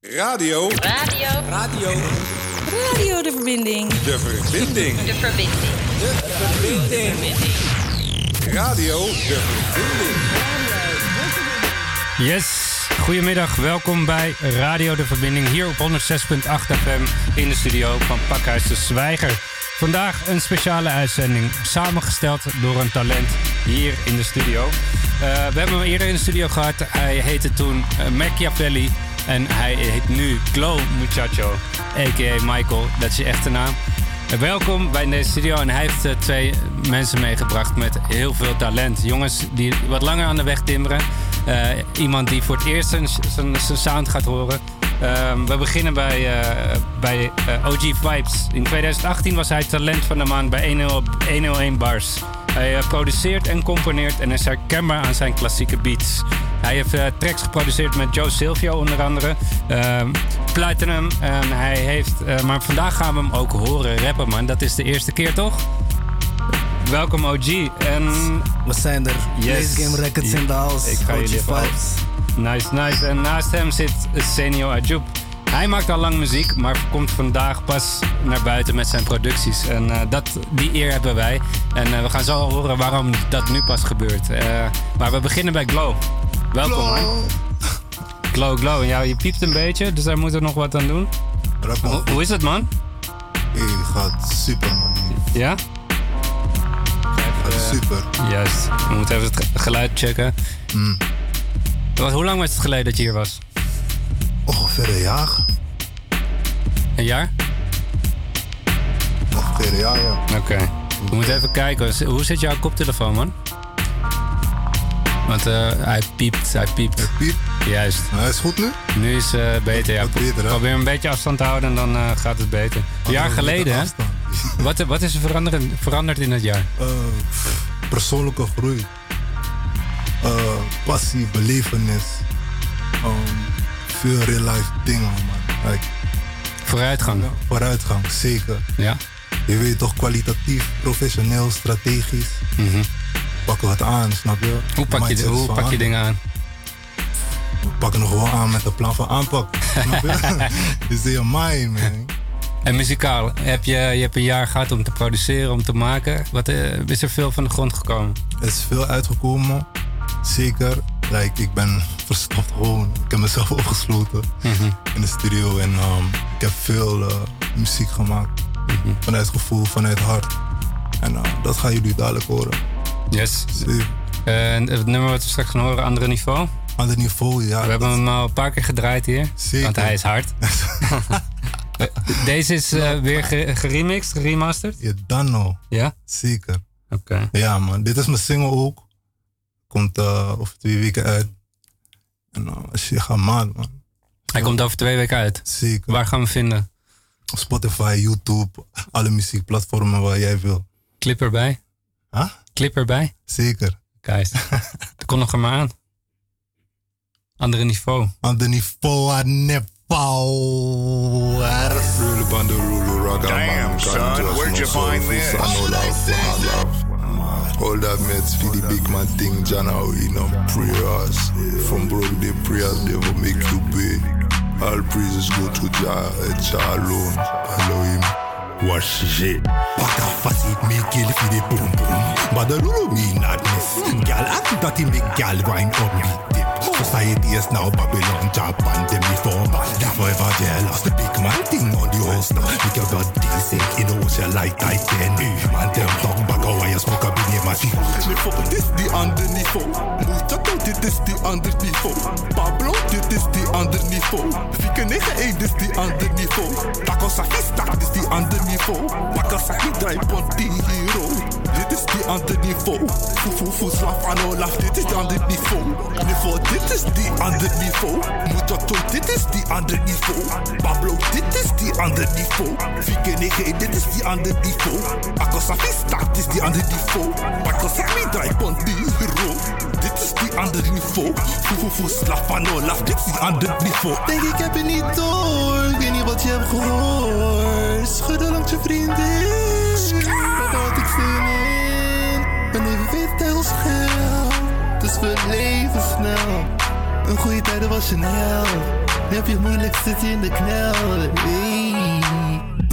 Radio. Radio. Radio. Radio de verbinding. De verbinding. De verbinding. De verbinding. Radio de verbinding. Yes, goedemiddag. Welkom bij Radio de Verbinding hier op 106.8 FM in de studio van Pakhuis de Zwijger. Vandaag een speciale uitzending, samengesteld door een talent hier in de studio. Uh, we hebben hem eerder in de studio gehad. Hij heette toen uh, Machiavelli en hij heet nu Glow Muchacho, a.k.a. Michael. Dat is je echte naam. Welkom bij deze studio en hij heeft twee mensen meegebracht met heel veel talent. Jongens die wat langer aan de weg timmeren. iemand die voor het eerst zijn, sound gaat horen. Um, we beginnen bij, uh, bij OG Vibes. In 2018 was hij talent van de maand bij 101 Bars. Hij produceert en componeert en is herkenbaar aan zijn klassieke beats. Hij heeft tracks geproduceerd met Joe Silvio onder andere. Ehm, Platinum. En hij heeft, maar vandaag gaan we hem ook horen rappen, man. Dat is de eerste keer, toch? Welkom OG. En... We zijn er. Yes. Game Records in de house. Ik ga OG jullie Vibes. Nice, nice. En naast hem zit Senio Ajoub. Hij maakt al lang muziek, maar komt vandaag pas naar buiten met zijn producties. En uh, dat, die eer hebben wij. En uh, we gaan zo horen waarom dat nu pas gebeurt. Uh, maar we beginnen bij Glow. Welkom, Glow. man. Glow, Glow. Ja, je piept een beetje, dus daar moeten we nog wat aan doen. Ho hoe is het, man? Hey, gaat super, man. Ja? Gaat super. Juist. We moeten even het geluid checken. Mm. Hoe lang was het geleden dat je hier was? Ongeveer een jaar. Een jaar? Ongeveer een jaar, ja. Oké. Okay. We moeten even kijken. Hoe zit jouw koptelefoon, man? Want uh, hij piept, hij piept. Hij piept? Juist. Maar hij is goed nu? Nu is het uh, beter, ja. beter? Probeer een beetje afstand te houden en dan uh, gaat het beter. Een jaar geleden, hè? wat, wat is er veranderd, veranderd in het jaar? persoonlijke groei. passie, belevenis. Um, veel real life dingen, man. Like, vooruitgang. Ja, vooruitgang, zeker. Ja. Je weet toch kwalitatief, professioneel, strategisch. Mm -hmm. Pakken wat aan, snap je? Hoe pak je, hoe pak je dingen aan? We pakken nog gewoon aan met een plan van aanpak. snap je? Is in mind, man. En muzikaal, heb je, je hebt een jaar gehad om te produceren, om te maken. Wat, uh, is er veel van de grond gekomen? Er is veel uitgekomen, zeker. Like, ik ben verstopt gewoon. Ik heb mezelf opgesloten mm -hmm. in de studio. En um, ik heb veel uh, muziek gemaakt. Mm -hmm. Vanuit gevoel, vanuit hart. En uh, dat gaan jullie dadelijk horen. Yes. En het nummer wat we straks gaan horen, Andere Niveau? Ander Niveau, ja. We hebben hem al een paar keer gedraaid hier. Zeker. Want hij is hard. Deze is uh, weer geremixed, geremasterd? Ja, dan. Ja? Zeker. Oké. Okay. Ja, man. Dit is mijn single ook. Komt uh, over twee weken uit. En uh, als je gaat man. Hij komt over twee weken uit? Zeker. Waar gaan we vinden? Spotify, YouTube, alle muziekplatformen waar jij wil. Clip erbij? Huh? Clip erbij? Zeker. Kijk, er komt nog maar aan. Andere niveau. Ander niveau aan Nepal. Damn, son, where'd you find this? All that mates for the big man thing, Jana, you know, prayers. From broke the prayers never make you pay. All praises go to Jah, Jah alone. Allow Wash shit. Pak a facet me kill for the boom boom. But the lulu me miss. Gal act that he make gal grind up me. Society is now Babylon, Japan, them before man. They forever jealous. The big man thing on the holster. Make your god decent in the ocean like Titan. Man, them talk back a wire smoke a big machine. This the underneath. Mucha tot dit is the underneath. Pablo, dit is the underneath. Fieke 9 dit is the underneath. Paco Saki stak, dit is the underneath. Paco Saki draai pont die hero. Dit is the underneath. Fu fu fu slap aan olaf, dit is the underneath. Niveau, dit is the underneath. Mucha tot dit is the underneath. Pablo, dit is the underneath. Fieke 9 dit is underneath. Paco Saki stak, dit is. Paco Saki draai pont die hero. Dit is die ander niveau. Fu fu fu slap van olaf, dit is die ander niveau. Denk ik heb het niet door, ik weet niet wat je hebt gehoord. Schudden langs je vriendin, wat had ik zin in? Ben even schel, dus we leven snel. Een goede tijden was je held. Nu heb je moeilijk zitten in de knel. Hey.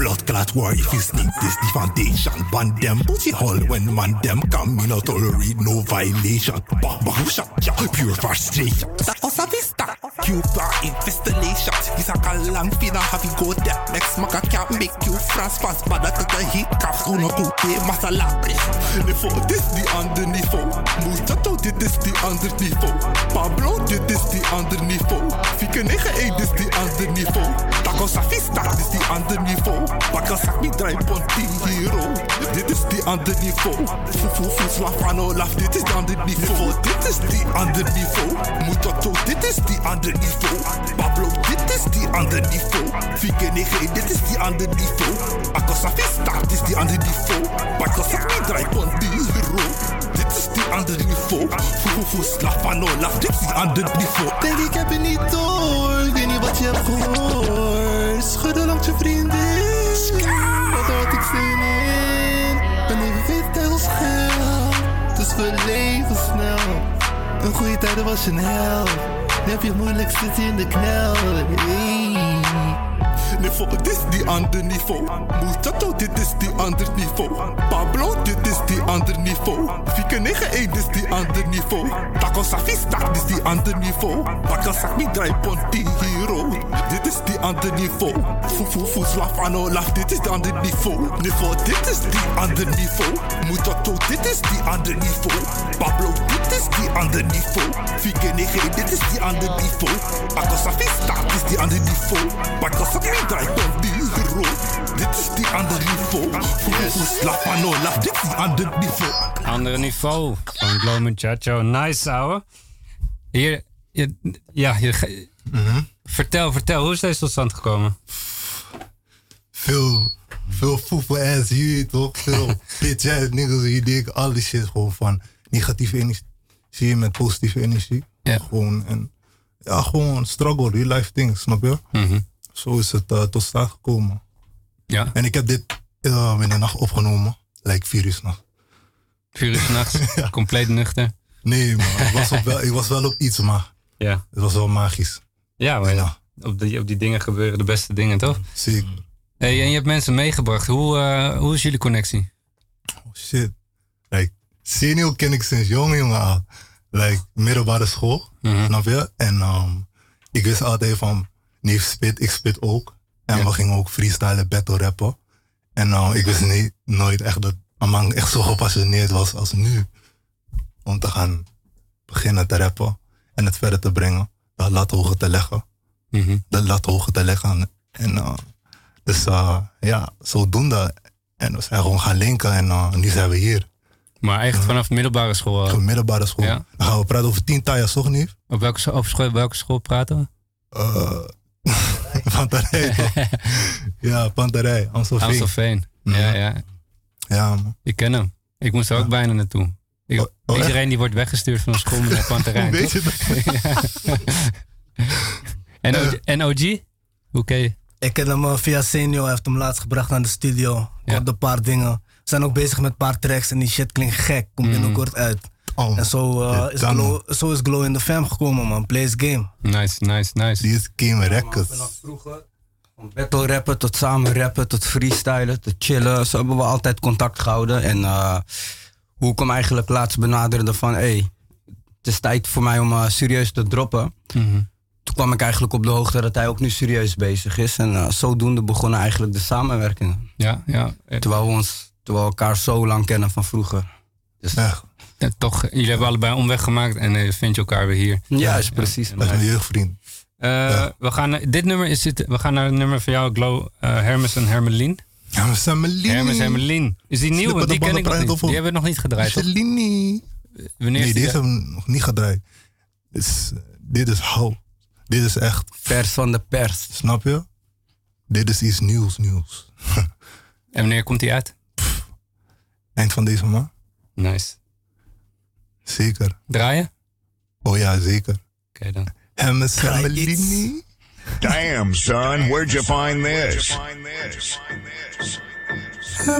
Blood clot war if you sneak this the foundation Ban them pussy hole when man them come Me not tolerate no violation. Bah bah shot ya? Pure frustration. That was a vista. Cuba infestation Is a kalang fina have you go there? Next maka can't make you France fast. But that the heat kaf Uno coupe masala Niveau this the ander niveau Muchacho dit is die ander niveau Pablo dit is die ander niveau Fieke 9 dit is die ander niveau Taco Safista dit is die ander niveau Bakka sak mi draai ponti hero Dit is die ander niveau Fufu fus la fano laf Dit is die ander niveau Dit is die ander niveau Muchacho dit is die ander niveau Pablo dit is die ander niveau Fieke 9 dit is die ander niveau Bakka Safista dit is die ander niveau Bakka sak mi draai ponti hero Dit is die ander niveau Fufu fus la fano laf Dit is die ander niveau Denk ik heb je niet door. Ik weet niet wat je hebt gehoord. Schudden langs je vriendin. Wat had ik zin in? Ben even wit heel schel. Dus we leven snel. Een goede tijden was je een held. Nu heb je moeilijk zitten in de knel. Niveau, dit is die ander niveau. Muchacho, dit is die ander niveau. Pablo, dit is die ander niveau. Fieke 9 dit is die ander niveau. Taco Safista, dit is die ander niveau. Bakka sak mi draai ponti hero. Dit is die ander niveau. Fufu fus laf ano laf, dit is die ander niveau. Niveau, dit is die ander niveau. Muchacho, dit is die ander niveau. Pablo, dit is die ander niveau. Fieke 9 dit is die ander niveau. Bakka Safista, dit is die ander niveau. Bakka sak mi draai ponti hero. Dit is die ander niveau. Fufu fus laf ano laf, dit is die ander niveau. Andere niveau van Glow Muchacho. Nice, ouwe. Hier, je, ja, je, ge- vertel, vertel, hoe is deze tot stand gekomen? Veel, veel foefel ass hier toch? Veel bitch ass niggas hier die ik al die shit gewoon van negatieve energie met positieve energie. Ja. Gewoon en ja, gewoon struggle, real life things, snap je? Mhm. Zo is het eh, tot stand gekomen. Ja, En ik heb dit eh, in de nacht opgenomen, vier uur 's nachts, compleet nuchter. Nee man, ik was, op wel, ik was wel op iets, maar Ja, het was wel magisch. ja maar Ja. op, die, op die dingen gebeuren de beste dingen, toch? Zeker. Hey, en je hebt mensen meegebracht. Hoe, eh, hoe is jullie connectie? Oh shit. Like, senior ken ik sinds jong jongen al. Like, middelbare school, snap je? En um, ik wist altijd van, neef spit, ik spit ook. En Ja. we gingen ook freestylen, battle rappen. En uh, ik wist niet, nooit echt dat Amang echt zo gepassioneerd was als nu. Om te gaan beginnen te rappen en het verder te brengen. De lat hoger te leggen. Mhm. De lat hoger te leggen. En uh, dus uh, ja, zodoende. En we zijn gewoon gaan linken en uh, nu zijn we hier. Maar echt vanaf middelbare school. Gewoon middelbare school. Ja. Dan gaan we praten over tien tijden, toch niet? op, welke, op school, welke school praten we? Panterij, toch? ja, Panterij, Amstelveen. Amstelveen. Mhm. Ja, ja. Ja, man. Ik ken hem. Ik moest er ook bijna naartoe. Ik- Oh, oh, echt? iedereen die wordt weggestuurd van een school met een panterijn. Hoe weet je dat? En, OG, en OG? Hoe ken je? Ik ken hem eh, via Senior, hij heeft hem laatst gebracht naar de studio. Ik Ja. een paar dingen. We zijn ook bezig met een paar tracks en die shit klinkt gek. Komt binnenkort uit. Oh, En zo, eh, Ja, is Glow, zo is Glow in the Fam gekomen, man. Plays Game. Nice, nice, nice. Die is Game Records. Vanaf vroeger, van battle rappen tot samen rappen, tot freestylen, tot chillen. Zo hebben we altijd contact gehouden. En eh, hoe ik hem eigenlijk laatst benaderde van... Hey, het is tijd voor mij om eh, serieus te droppen. Mhm. Toen kwam ik eigenlijk op de hoogte dat hij ook nu serieus bezig is. En eh, zodoende begonnen eigenlijk de samenwerkingen. Ja, ja. Terwijl we, ons, terwijl we elkaar zo lang kennen van vroeger. Dus, Echt, eh, toch, jullie hebben allebei omweg gemaakt en eh, vind je elkaar weer hier. Juist, precies. dat is mijn jeugdvriend. Eh, we gaan, naar- dit nummer is het, we gaan naar het nummer van jou, Glow, eh, Hermes en Hermelien. Ja, zijn Melini. Hermes en Hermelien. Is die nieuw? Want die ken ik nog niet. Die hebben we nog niet gedraaid, toch? Wanneer Nee, is die deze hebben we nog niet gedraaid. Dit is, dit is hout. Dit is echt, Vers van de pers. snap je? Dit is iets nieuws, nieuws. En wanneer komt die uit? Eind van deze maand? Nice. Zeker. Draaien? Oh ja, zeker. Oké dan. Hermes en Damn, son, where'd you find this? Zo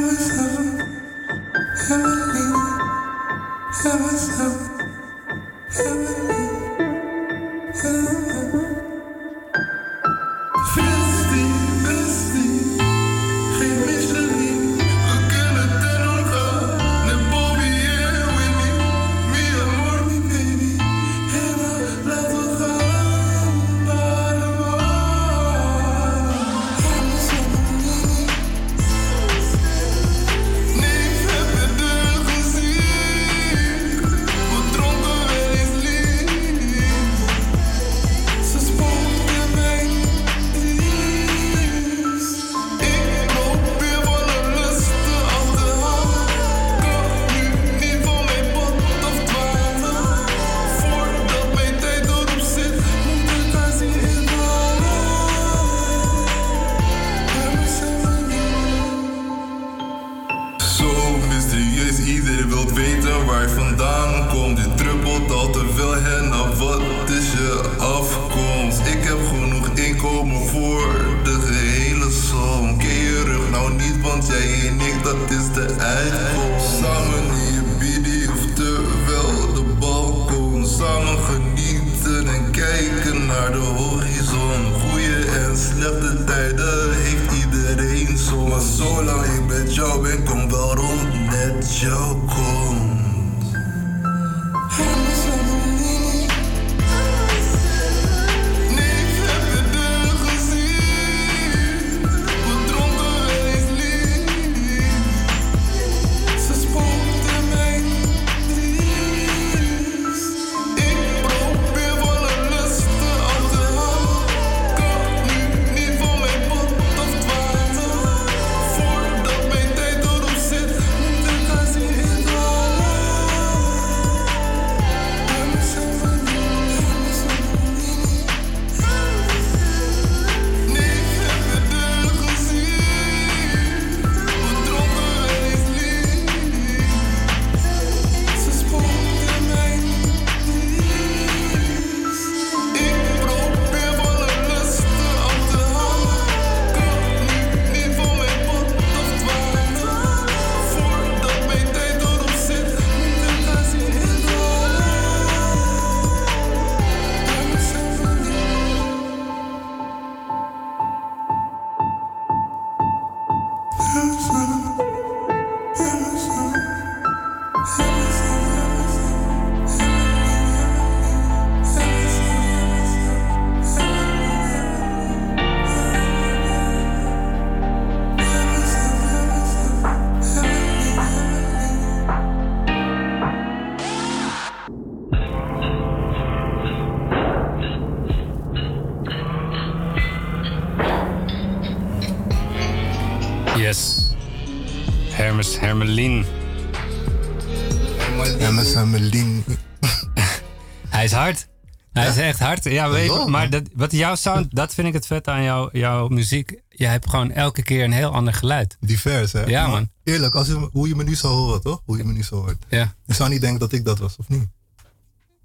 Ja, weet je, maar dat, wat jouw sound, dat vind ik het vet aan jou, jouw muziek. Je hebt gewoon elke keer een heel ander geluid. Divers, hè? Ja, Maar man. Eerlijk, als je, hoe je me nu zou horen, toch? Hoe je me nu zou hoort. Ja. Je zou niet denken dat ik dat was, of niet?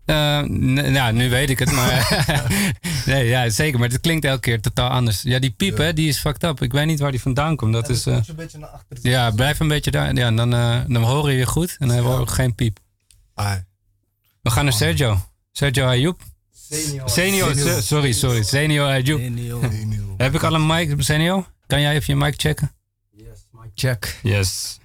Eh, nou, nu weet ik het, maar... nee, ja, zeker. Maar het klinkt elke keer totaal anders. Ja, die piep, hè, die is fucked up. Ik weet niet waar die vandaan komt. Dat is... eh, een beetje naar achter. ja, blijf een beetje daar. Ja, dan, eh, dan horen we je goed. En dan hebben we ook geen piep. Ai. We gaan naar Sergio. Sergio Ayoub. Senior. Senio, so- sorry, sorry. Senio Ayoub. Heb ik al een mic, Senio? Kan jij even je mic checken? Check. Yes.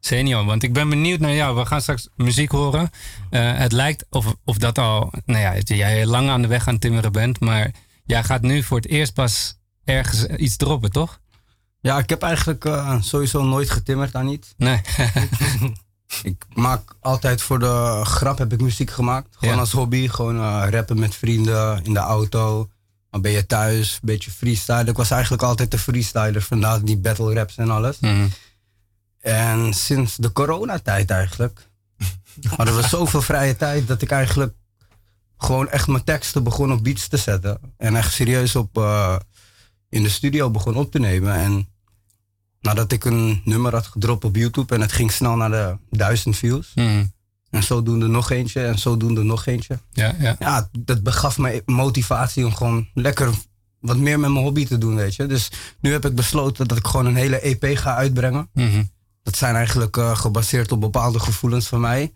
Senio, want ik ben benieuwd naar jou. We gaan straks muziek horen. Eh, het lijkt of, of dat al, nou ja, jij lang aan de weg aan timmeren bent. Maar jij gaat nu voor het eerst pas ergens iets droppen, toch? Ja, ik heb eigenlijk eh, sowieso nooit getimmerd aan iets. Nee. ik maak altijd voor de grap heb ik muziek gemaakt. Gewoon Ja. als hobby. Gewoon eh, rappen met vrienden in de auto. Dan ben je thuis, een beetje freestyle. Ik was eigenlijk altijd de freestyler, vandaar die battle raps en alles. Mhm. En sinds de coronatijd eigenlijk hadden we zoveel vrije tijd dat ik eigenlijk gewoon echt mijn teksten begon op beats te zetten. En echt serieus op, eh, in de studio begon op te nemen. En nadat ik een nummer had gedropt op YouTube en het ging snel naar de duizend views. Mhm. En zodoende nog eentje en zodoende nog eentje. Ja, ja. Ja, dat begaf me motivatie om gewoon lekker wat meer met mijn hobby te doen, weet je. Dus nu heb ik besloten dat ik gewoon een hele EP ga uitbrengen. Mhm. Dat zijn eigenlijk eh, gebaseerd op bepaalde gevoelens van mij.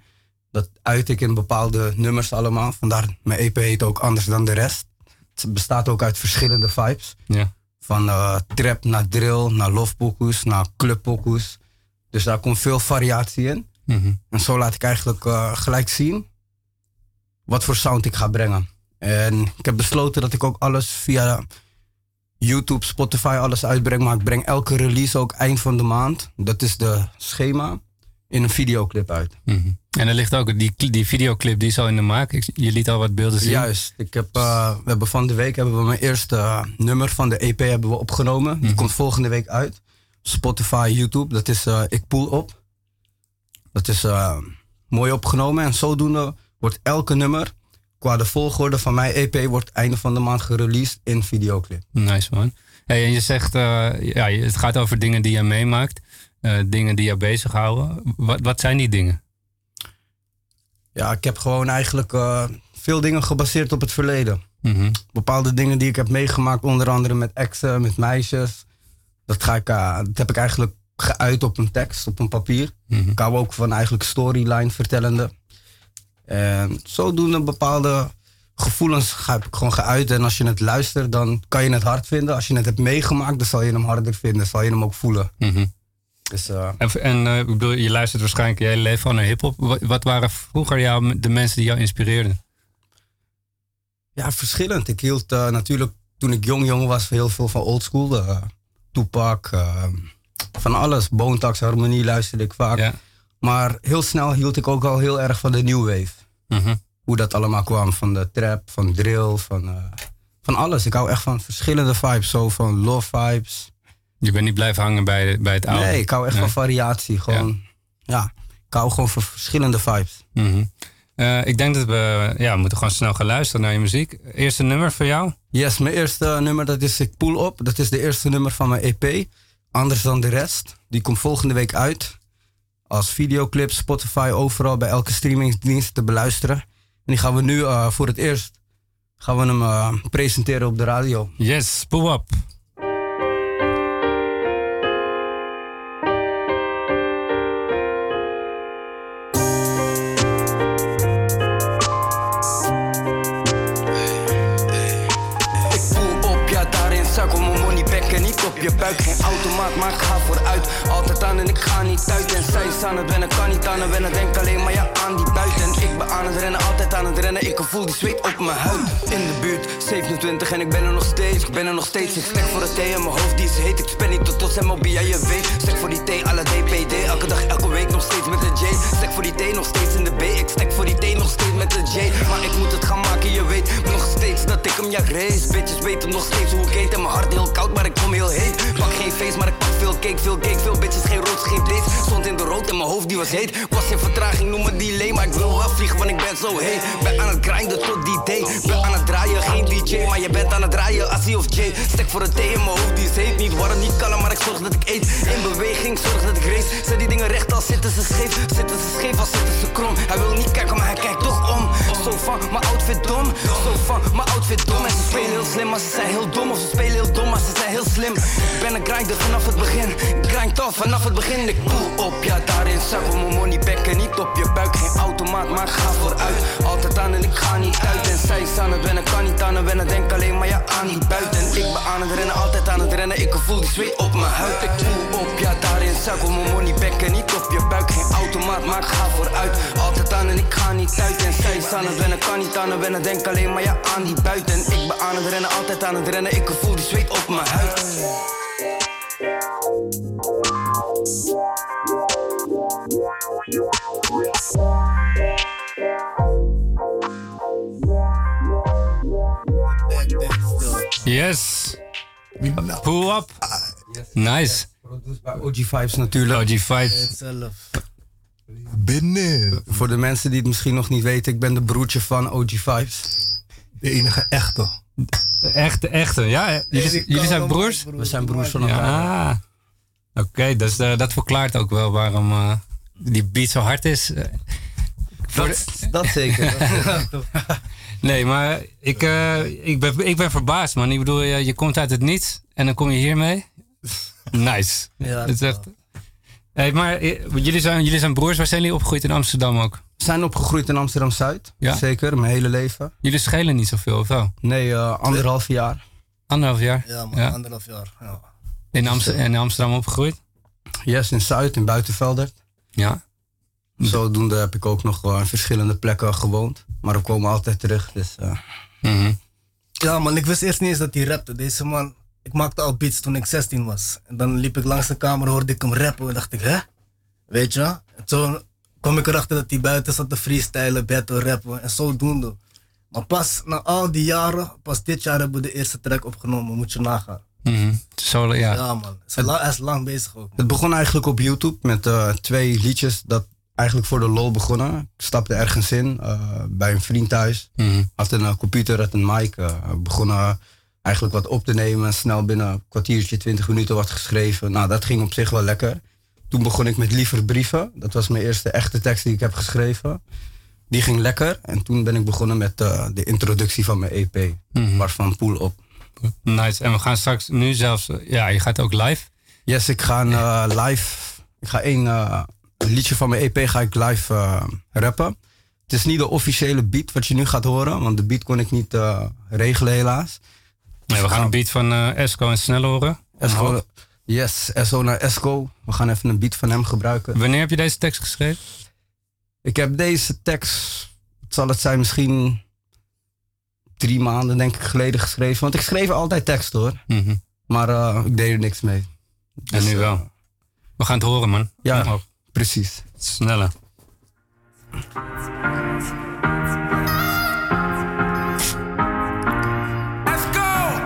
Dat uit ik in bepaalde nummers allemaal. Vandaar mijn EP heet ook anders dan de rest. Het bestaat ook uit verschillende vibes. Ja. Van eh, trap naar drill, naar lovepokoes, naar clubpokoes. Dus daar komt veel variatie in. Mhm. En zo laat ik eigenlijk eh, gelijk zien wat voor sound ik ga brengen. En ik heb besloten dat ik ook alles via YouTube, Spotify, alles uitbreng. Maar ik breng elke release ook eind van de maand. Dat is de schema. In een videoclip uit. Mhm. En er ligt ook die, die videoclip die is al in de maak. Je liet al wat beelden zien. Juist. Ik heb, eh, we hebben van de week hebben we mijn eerste eh, nummer van de EP hebben we opgenomen. Die komt volgende week uit. Spotify, YouTube. Dat is eh, Ik Poel Op. Dat is mooi opgenomen. En zodoende wordt elke nummer qua de volgorde van mijn EP wordt einde van de maand gereleased in videoclip. Nice man. Hey, en je zegt, ja, het gaat over dingen die je meemaakt. Eh, dingen die je bezighouden. Wat, wat zijn die dingen? Ja, ik heb gewoon eigenlijk eh, veel dingen gebaseerd op het verleden. Mhm. Bepaalde dingen die ik heb meegemaakt, onder andere met exen, met meisjes. Dat, ga ik, eh, dat heb ik eigenlijk geuit op een tekst, op een papier. Ik hou ook van eigenlijk storyline vertellende. En zodoende bepaalde gevoelens ga heb ik gewoon geuit. En als je het luistert, dan kan je het hard vinden. Als je het hebt meegemaakt, dan zal je hem harder vinden. Zal je hem ook voelen. Mhm. Dus, eh, En, eh, ik bedoel, je luistert waarschijnlijk je hele leven al naar hip-hop. Wat, wat waren vroeger jou, de mensen die jou inspireerden? Ja, verschillend. Ik hield eh, natuurlijk toen ik jong jong was heel veel van oldschool. Tupac, van alles. Thugs, Harmonie luisterde ik vaak. Maar heel snel hield ik ook al heel erg van de new wave. Mhm. Hoe dat allemaal kwam. Van de trap, van drill, van, van alles. Ik hou echt van verschillende vibes. Zo van love vibes. Je bent niet blijven hangen bij, bij het oude? Nee, ik hou echt van variatie. Gewoon, ja. ik hou gewoon van verschillende vibes. Mhm. Eh, ik denk dat we, ja, we moeten gewoon snel gaan luisteren naar je muziek. Eerste nummer voor jou? Yes, mijn eerste nummer dat is Ik Poel Op. Dat is de eerste nummer van mijn EP. Anders dan de rest. Die komt volgende week uit. Als videoclip, Spotify, overal bij elke streamingsdienst te beluisteren. En die gaan we nu eh, voor het eerst gaan we hem eh, presenteren op de radio. Yes, Poel Up. Op je buik. Geen automaat, maar ga vooruit. Altijd aan en ik ga niet uit. En zij is aan het wennen, kan niet aan het wennen. Denk alleen maar ja aan die buiten. Ik ben aan het rennen, altijd aan het rennen. Ik voel die zweet op mijn huid. In de buurt, 27 en ik ben er nog steeds. Ik ben er nog steeds. Ik stek voor de thee en mijn hoofd die is heet. Ik spen niet tot tot MLB, ja je weet. Stek voor die thee, alle DPD. Elke dag, elke week nog steeds met de J. Stek voor die thee, nog steeds in de B. Ik stek voor die thee, nog steeds met de J. Maar ik moet het gaan maken, je weet. Nog steeds dat ik hem ja race. Bitches weten nog steeds hoe ik heet. En mijn hart heel koud, maar ik kom heel heet. Pak geen feest, maar ik pak veel cake, veel cake. Veel bitches, geen rood, geen vlees. Stond in de rood en mijn hoofd die was heet. Was in vertraging, noem me delay. Maar ik wil wel vliegen, want ik ben zo heet. Ben aan het grinden tot die day. Ben aan het draaien, geen DJ. Maar je bent aan het draaien, Assie of Jay. Stek voor het thee in mijn hoofd, die is heet. Niet warm, niet kalm, maar ik zorg dat ik eet. In beweging, zorg dat ik race. Zet die dingen recht als zitten ze scheef. Zitten ze scheef als zitten ze krom. Hij wil niet kijken, maar hij kijkt toch om. Zo van, mijn outfit dom. Zo van, mijn outfit dom. En ze spelen heel slim, maar ze zijn heel dom. Of ze spelen heel dom, maar ze zijn heel slim. Ik ben een grinder vanaf het begin. Grind af vanaf het begin. Ik poel op, ja daarin zak om mijn money back en niet op je buik. Geen automaat, maar ga vooruit. Altijd aan en ik ga niet uit. En zij is aan het wennen, kan niet aan het wennen. Denk alleen maar ja aan die buiten. Ik ben aan het rennen, altijd aan het rennen. Ik voel die zweet op mijn huid. Ik poel op, ja zak om mijn money back en niet op je buik. Geen automaat, maar ik ga vooruit. Altijd aan en ik ga niet uit. En zij is aan het wennen, kan niet aan het wennen. Denk alleen maar ja aan die buiten. Ik ben aan het rennen, altijd aan het rennen. Ik voel die zweet op mijn huid. Yes. Pull up. Nice. OG Vibes natuurlijk. OG Vibes. Binnen. Voor de mensen die het misschien nog niet weten, ik ben de broertje van OG Vibes. De enige echte. De echte, echte. Ja, jullie, jullie zijn broers? We zijn broers van elkaar. Ja. Oké, dus eh, dat verklaart ook wel waarom eh, die beat zo hard is. Dat, dat zeker. dat. Nee, maar ik, eh, ik, ben, ik ben verbaasd, man. Ik bedoel, je, je komt uit het niets en dan kom je hiermee. Nice. Ja, Het is echt... Hey, maar eh, jullie zijn, jullie zijn broers. Waar zijn jullie opgegroeid in Amsterdam ook? zijn opgegroeid in Amsterdam-Zuid. Ja? Zeker, mijn hele leven. Jullie schelen niet zoveel, of wel? Nee, eh, anderhalf jaar. Anderhalf jaar? Ja, man, anderhalf jaar. Ja. In, Amst- in Amsterdam opgegroeid? Yes, in Zuid, in Buitenveldert. Ja. Zodoende heb ik ook nog wel in verschillende plekken gewoond. Maar we komen altijd terug, dus... eh, Mhm. Ja, man, ik wist eerst niet eens dat hij rapte. Deze man, ik maakte al beats toen ik 16 was. En dan liep ik langs de kamer, hoorde ik hem rappen en dacht ik, hè? Weet je? En toen kwam ik erachter dat hij buiten zat te freestylen, battle rappen en zodoende. Maar pas na al die jaren, pas dit jaar hebben we de eerste track opgenomen, moet je nagaan. Zo, ja. Ja, man. Hij is, la- hij is lang bezig ook. Het begon eigenlijk op YouTube met eh, twee liedjes dat eigenlijk voor de lol begonnen. Ik stapte ergens in eh, bij een vriend thuis. Mhm. Had een eh, computer, had een mic. we begonnen eigenlijk wat op te nemen. Snel binnen een kwartiertje, twintig minuten wat geschreven. Nou, dat ging op zich wel lekker. Toen begon ik met Liever Brieven. Dat was mijn eerste echte tekst die ik heb geschreven. Die ging lekker. En toen ben ik begonnen met eh, de introductie van mijn EP. Mhm. Waarvan Pool op. Nice. En we gaan straks nu zelfs... Ja, je gaat ook live? Yes, ik ga een, eh, live. Ik ga één eh, liedje van mijn EP ga ik live eh, rappen. Het is niet de officiële beat wat je nu gaat horen, want de beat kon ik niet eh, regelen helaas. Nee, we gaan een beat van eh, Esco en Snel horen. Esco, yes, Esco naar Esco. We gaan even een beat van hem gebruiken. Wanneer heb je deze tekst geschreven? Ik heb deze tekst, wat zal het zijn, misschien drie maanden denk ik geleden geschreven. Want ik schreef altijd tekst hoor. Mhm. Maar eh, ik deed er niks mee. En nu Dus, wel. eh, We gaan het horen, man. Ja, Oh, precies. sneller.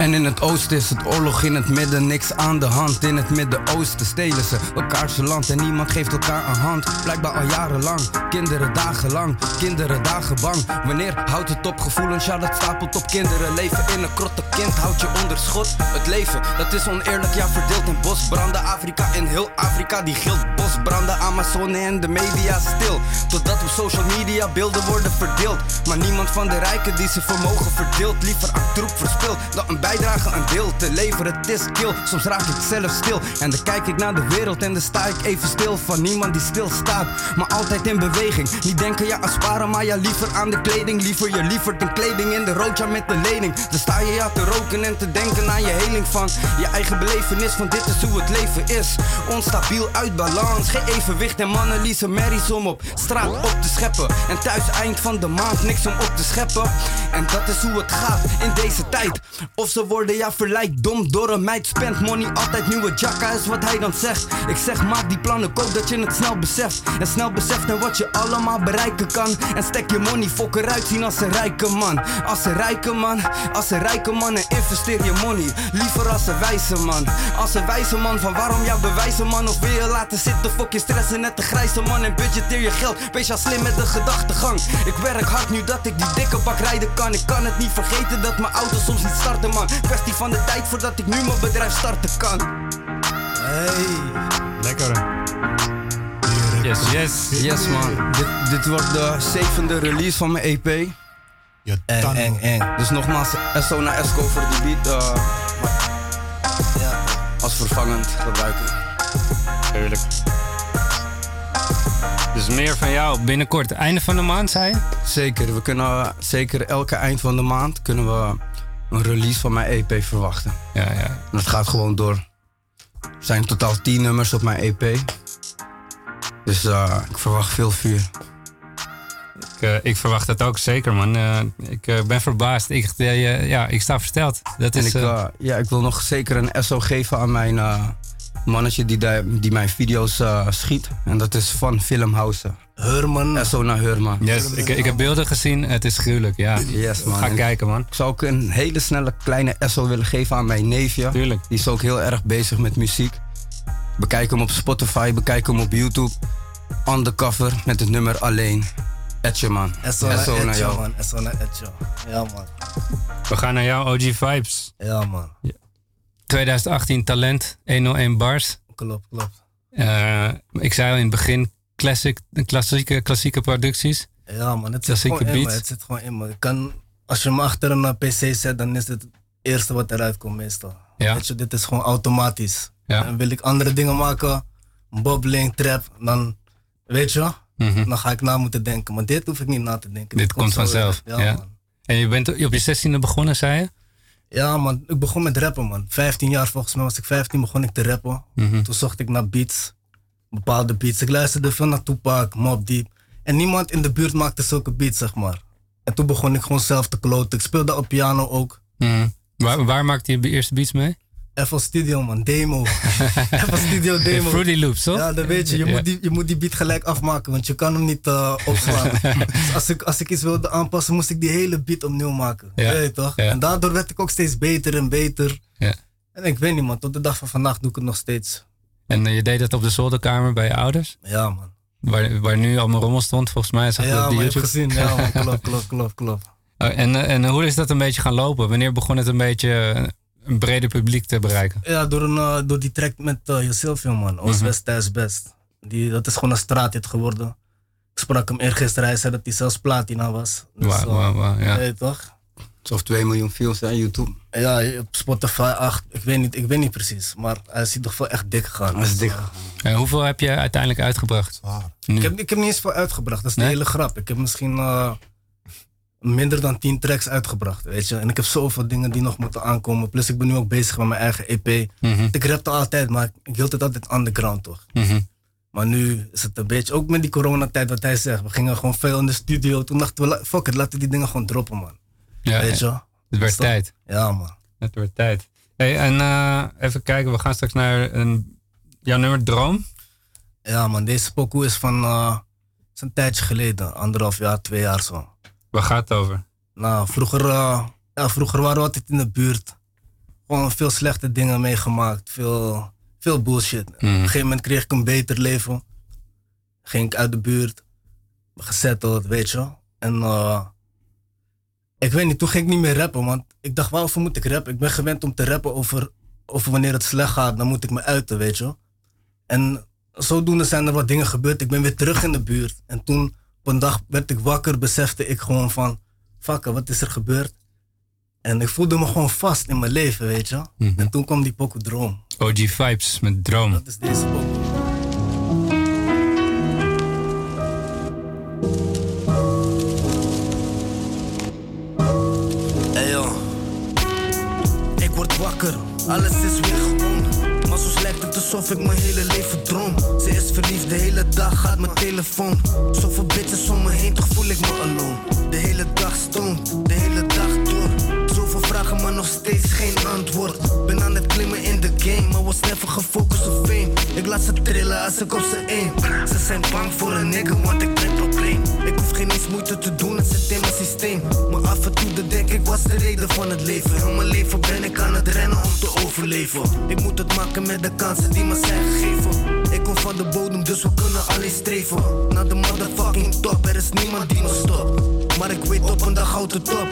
En in het oosten is het oorlog, in het midden niks aan de hand. In het Midden-Oosten stelen ze elkaars land en niemand geeft elkaar een hand. Blijkbaar al jarenlang, kinderen dagenlang, kinderen dagen bang. Wanneer houdt het op gevoelens? Ja, dat stapelt op kinderen. Leven in een krotte kind houdt je onder schot. Het leven, dat is oneerlijk, ja, verdeeld in bosbranden. Afrika in heel Afrika, die gilt bosbranden. Amazone en de media stil. Totdat op social media beelden worden verdeeld. Maar niemand van de rijken die zijn vermogen verdeelt. Liever aan troep verspild dan een bijdrage aan deel te leveren. Het is kill, soms raak ik zelf stil. En dan kijk ik naar de wereld en dan sta ik even stil. Van niemand die stilstaat, maar altijd in beweging. Niet denken ja aan sparen, maar ja liever aan de kleding. Liever je lievert een kleding in de rood, ja met de lening. Dan sta je ja te roken en te denken aan je heling van je eigen belevenis. Van dit is hoe het leven is. Onstabiel uit balans, geen evenwicht en mannen liezen merries om op straat op te scheppen. En thuis eind van de maand niks om op te scheppen. En dat is hoe het gaat in deze tijd. Of ze worden ja verleid dom door een meid. Spend money, altijd nieuwe jacka is wat hij dan zegt. Ik zeg maak die plannen, koop dat je het snel beseft. En snel beseft en wat je allemaal bereiken kan. En stek je money, fok eruit zien als een rijke man. Als een rijke man, als een rijke man en investeer je money. Liever als een wijze man. Als een wijze man van waarom jou bewijzen man. Of wil je laten zitten, fok je stressen net de grijze man. En budgeteer je geld, wees ja slim met de gedachtegang. Ik werk hard nu dat ik die dikke bak rijden kan. Ik kan het niet vergeten dat mijn auto soms niet starten man. Kwestie van de tijd voordat ik nu mijn bedrijf starten kan. Hey. Lekker. Yes, yes. Yes man. Dit, dit wordt de zevende release van mijn EP. Ja, Eng, dan- eng, eng. Dus nogmaals, SO naar Esco voor die beat. eh, Ja. als vervangend gebruiken. Tuurlijk. Dus meer van jou binnenkort. Einde van de maand, zei je? Zeker, we kunnen zeker elke eind van de maand kunnen we een release van mijn EP verwachten. Ja, ja. En dat gaat gewoon door. Er zijn totaal 10 nummers op mijn EP. Dus eh, ik verwacht veel vuur. Ik, eh, ik verwacht dat ook zeker, man. Eh, ik ben verbaasd. Ik, ja, ik sta versteld. Dat En is, ik, ja, ik wil nog zeker een SO geven aan mijn mannetje die, die mijn video's schiet. En dat is van Filmhausen. Herman. SO naar Hurma. yes, ik, ik heb beelden gezien. Het is gruwelijk, ja. Yes, man. Ga En kijken, man. Ik zou ook een hele snelle kleine SO willen geven aan mijn neefje. Tuurlijk. Die is ook heel erg bezig met muziek. Bekijk hem op Spotify, bekijk hem op YouTube. Undercover met het nummer Alleen. Etje man. SO naar SO naar Etjo, jou. man. SO naar Etjo. Ja, man. We gaan naar jou, OG Vibes. Ja, man. 2018 Talent, 101 bars. Klopt, klopt. Eh, ik zei al in het begin, classic, klassieke, klassieke producties. Ja, man. Het zit gewoon in me. Het zit gewoon in me. Kan, als je hem achter een PC zet, dan is het het eerste wat eruit komt meestal. Ja. Weet je, dit is gewoon automatisch. Ja. En wil ik andere dingen maken, bobbeling, trap, dan weet je, Mhm. Dan ga ik na moeten denken. Maar dit hoef ik niet na te denken. Dit komt vanzelf. Ja, man. En je bent op je 16e begonnen, zei je? Ja, man. Ik begon met rappen, man. 15 jaar volgens mij was ik 15, begon ik te rappen. Mhm. Toen zocht ik naar beats. Bepaalde beats. Ik luisterde veel naar Tupac, Mob Deep. En niemand in de buurt maakte zulke beats, zeg maar. En toen begon ik gewoon zelf te kloten. Ik speelde op piano ook. Mhm. Waar, waar maakte je je eerste beats mee? FL Studio, man. Demo. FL Studio demo. Fruity Loops, toch? Ja, dat weet je. Je, moet die, je moet die beat gelijk afmaken, want je kan hem niet eh, opslaan. dus als ik, als ik iets wilde aanpassen, moest ik die hele beat opnieuw maken. Ja. Weet je toch? Ja. En daardoor werd ik ook steeds beter en beter. Ja. En ik weet niet, man. Tot de dag van vandaag doe ik het nog steeds. En eh, je deed dat op de zolderkamer bij je ouders? Ja, man. Waar, waar nu allemaal rommel stond, volgens mij. Zag Ja, maar je YouTube? gezien. Ja, man. Klopt, klopt, klopt, klopt. Oh, en, eh, en hoe is dat een beetje gaan lopen? Wanneer begon het een beetje eh, een breder publiek te bereiken? Ja, door, een, door die track met uh, Josilvio, man. Oost, Mhm. Thuis, Best. Die, dat is gewoon een straathit geworden. Ik sprak hem eergisteren. Hij zei dat hij zelfs platina was. Dus, wauw, ja. toch? Of 2 miljoen views aan YouTube. Ja, op Spotify 8. Ik weet niet, ik weet niet precies. Maar hij is in ieder geval echt dik gegaan. Hij is dik En hoeveel heb je uiteindelijk uitgebracht? Ik heb, ik heb niet eens veel uitgebracht. Dat is de Nee? hele grap. Ik heb misschien eh, minder dan 10 tracks uitgebracht. Weet je? En ik heb zoveel dingen die nog moeten aankomen. Plus ik ben nu ook bezig met mijn eigen EP. Mhm. Ik rapte altijd, maar ik- ik hield het altijd underground toch. Mhm. Maar nu is het een beetje, ook met die coronatijd wat hij zegt. We gingen gewoon veel in de studio. Toen dachten we, fuck it, laten we die dingen gewoon droppen man. Ja, Weet je wel? Het werd tijd. Ja man. Het wordt tijd. Hey, en eh, even kijken, we gaan straks naar een, jouw nummer Droom. Ja man, deze pokoe is van eh, is een tijdje geleden. Anderhalf jaar, twee jaar zo. Waar gaat het over? Nou, vroeger, eh, ja, vroeger waren we altijd in de buurt. Gewoon veel slechte dingen meegemaakt. Veel, veel bullshit. Op een gegeven moment kreeg ik een beter leven. Ging ik uit de buurt. Gezetteld, weet je wel. En ik weet niet, toen ging ik niet meer rappen. Want ik dacht, waarover moet ik rappen? Ik ben gewend om te rappen over, over wanneer het slecht gaat. Dan moet ik me uiten, weet je wel. En zodoende zijn er wat dingen gebeurd. Ik ben weer terug in de buurt. En toen op een dag werd ik wakker, besefte ik gewoon van... Fuck, wat is er gebeurd? En ik voelde me gewoon vast in mijn leven, weet je wel. Mhm. En toen kwam die pokoe droom. OG Vibes met Droom. Dat is deze pokoe. Alles is weer gewoon. Maar soms lijkt het alsof ik mijn hele leven droom. Ze is verliefd, de hele dag gaat mijn telefoon. Zoveel bitches om me heen, toch voel ik me alone. De hele dag stoned, de hele dag nog steeds geen antwoord. Ben aan het klimmen in de game, maar was never gefocust op fame. Ik laat ze trillen als ik op ze aim. Ze zijn bang voor een nigger, want ik ben probleem. Ik hoef geen eens moeite te doen, het zit in mijn systeem. Maar af en toe denk ik, was de reden van het leven. Heel mijn leven ben ik aan het rennen om te overleven. Ik moet het maken met de kansen die me zijn gegeven. Ik kom van de bodem, dus we kunnen alleen streven. Naar de motherfucking top, er is niemand die me stopt. Maar ik weet op een dag houdt het op.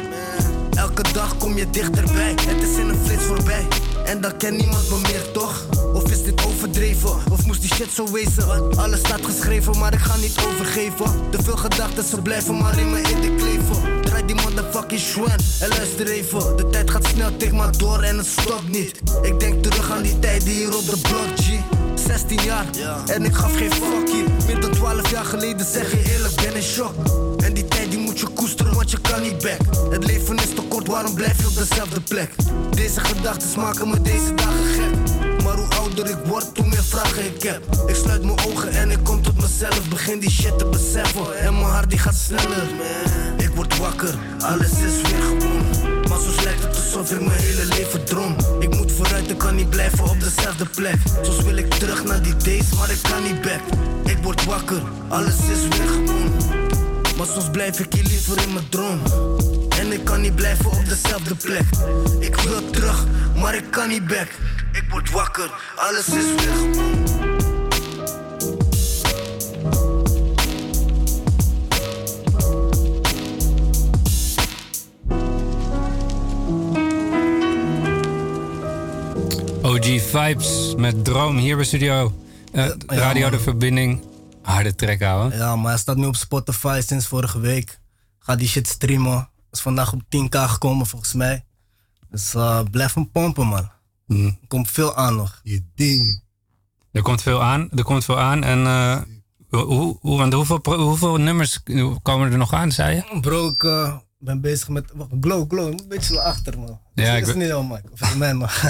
Elke dag kom je dichterbij, het is in een flits voorbij. En dan kent niemand me meer, toch? Of is dit overdreven? Of moest die shit zo wezen? Alles staat geschreven, maar ik ga niet overgeven. Te veel gedachten, ze blijven maar in me in de kleven. Draai die motherfucking schwan en luister even. De tijd gaat snel, tik maar door en het stopt niet. Ik denk terug aan die tijden hier op de blok, G. 16 jaar en ik gaf geen fuck hier. Meer dan 12 jaar geleden zeg je eerlijk, ben in shock. En die tijd die moet je koesteren, want je kan niet back. Het leven is te kort, waarom blijf je op dezelfde plek? Deze gedachten maken me deze dagen gek. Maar hoe ouder ik word, hoe meer vragen ik heb. Ik sluit mijn ogen en ik kom tot mezelf. Begin die shit te beseffen. En mijn hart die gaat sneller. Ik word wakker, alles is weer gewoon. Maar soms lijkt het alsof ik mijn hele leven droom. Ik moet vooruit, ik kan niet blijven op dezelfde plek. Soms wil ik terug naar die days, maar ik kan niet back. Ik word wakker, alles is weer gewoon. Maar soms blijf ik hier liever in mijn droom. En ik kan niet blijven op dezelfde plek. Ik wil terug, maar ik kan niet back. Ik word wakker, alles is gewoon. OG Vibes met Droom hier bij Studio. Eh, Radio. De Verbinding. Harde track, ouwe. Ja, maar hij staat nu op Spotify sinds vorige week. Ga die shit streamen. Is vandaag op 10k gekomen volgens mij. Dus eh, blijf hem pompen, man. Mhm. Er komt veel aan nog. Je ding. Er komt veel aan. Er komt veel aan. En eh, Hoe, hoe, want hoeveel, hoeveel nummers komen er nog aan, zei je? Bro, ik eh, ben bezig met. Wacht, glow, glow. Een beetje naar achter, man. Ja, Ja, ik ik is weet- niet heel Mike. Of man, man.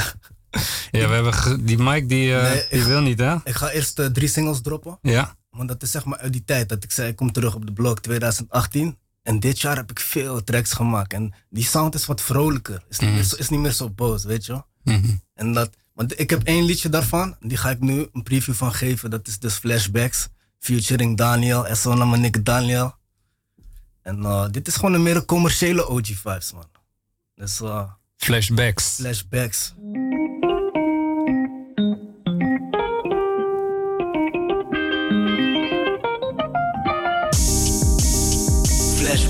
Ja, we hebben die Mike die, eh, Nee, die wil niet, hè? Ik ga eerst drie singles droppen. Ja. Want dat is zeg maar uit die tijd dat ik zei, ik kom terug op de blog 2018. En dit jaar heb ik veel tracks gemaakt. En die sound is wat vrolijker. Is niet, Mhm. meer, zo, is niet meer zo boos, weet je wel. Mhm. En dat, want ik heb één liedje daarvan. Die ga ik nu een preview van geven. Dat is dus Flashbacks. Featuring Daniel. En zo naar nick Daniel. En eh, dit is gewoon een meer een commerciële OG vibes, man. Dus eh, Flashbacks. Flashbacks.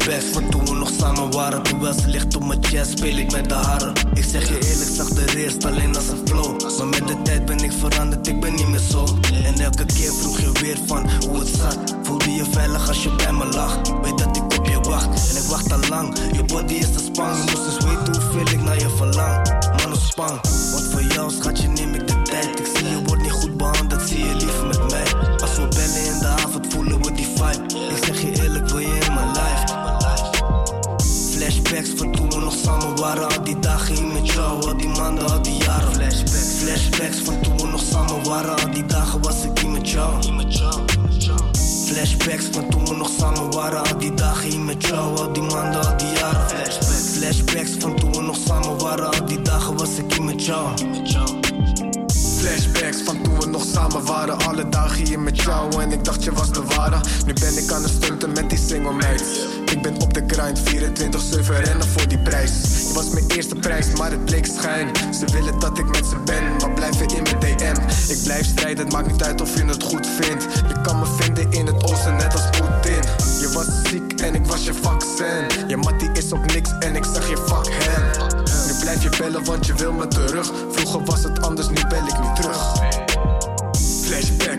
Flashbacks van toen we nog samen waren Terwijl ze ligt op mijn chest. Speel ik met de haren. Ik zeg je eerlijk, zag de eerst alleen als een flow. Maar met de tijd ben ik veranderd, ik ben niet meer zo. En elke keer vroeg je weer van hoe het zat. Voelde je veilig als je bij me lag? Weet dat ik op je wacht. En ik wacht al lang. Je body is de span, je moest eens weten hoeveel ik naar je verlang. Man ontspan, Flashbacks van toen we nog samen waren. Al die dagen hier met jou, al die maanden, al die jaren. Flashbacks, flashbacks van toen we nog samen waren. Al die dagen was ik hier met jou. Flashbacks van toen we nog samen waren. Al die dagen hier met jou, al die maanden, al die jaren. Flashbacks, flashbacks van toen en ik dacht je was de ware. Nu ben ik aan het stunten met die single meid. Ik ben op de grind 24-7 rennen voor die prijs. Je was mijn eerste prijs, maar het bleek schijn. Ze willen dat ik met ze ben, maar blijven in mijn DM Ik blijf strijden, het maakt niet uit of je het goed vindt. Je kan me vinden in het oosten net als Poetin. Je was ziek en ik was je vaccin. Je mattie is op niks en ik zag je fuck hem Nu blijf je bellen want je wil me terug. Vroeger was het anders, nu bel ik niet terug. Flashbacks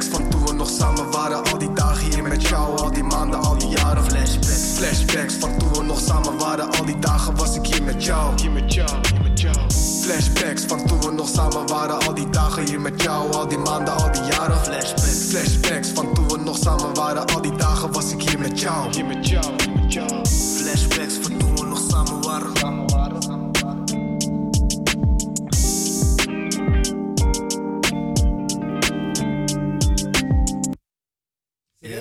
samen waren Al die dagen hier met jou, al die maanden, al die jaren. Flashbacks, flashbacks van toen we nog samen waren Al die dagen was ik hier met jou, hier met jou, hier met jou. Flashbacks van toen we nog samen waren Al die dagen hier met jou, al die maanden, al die jaren. Flashbacks, flashbacks van toen we nog samen waren Al die dagen was ik hier met jou, hier met jou,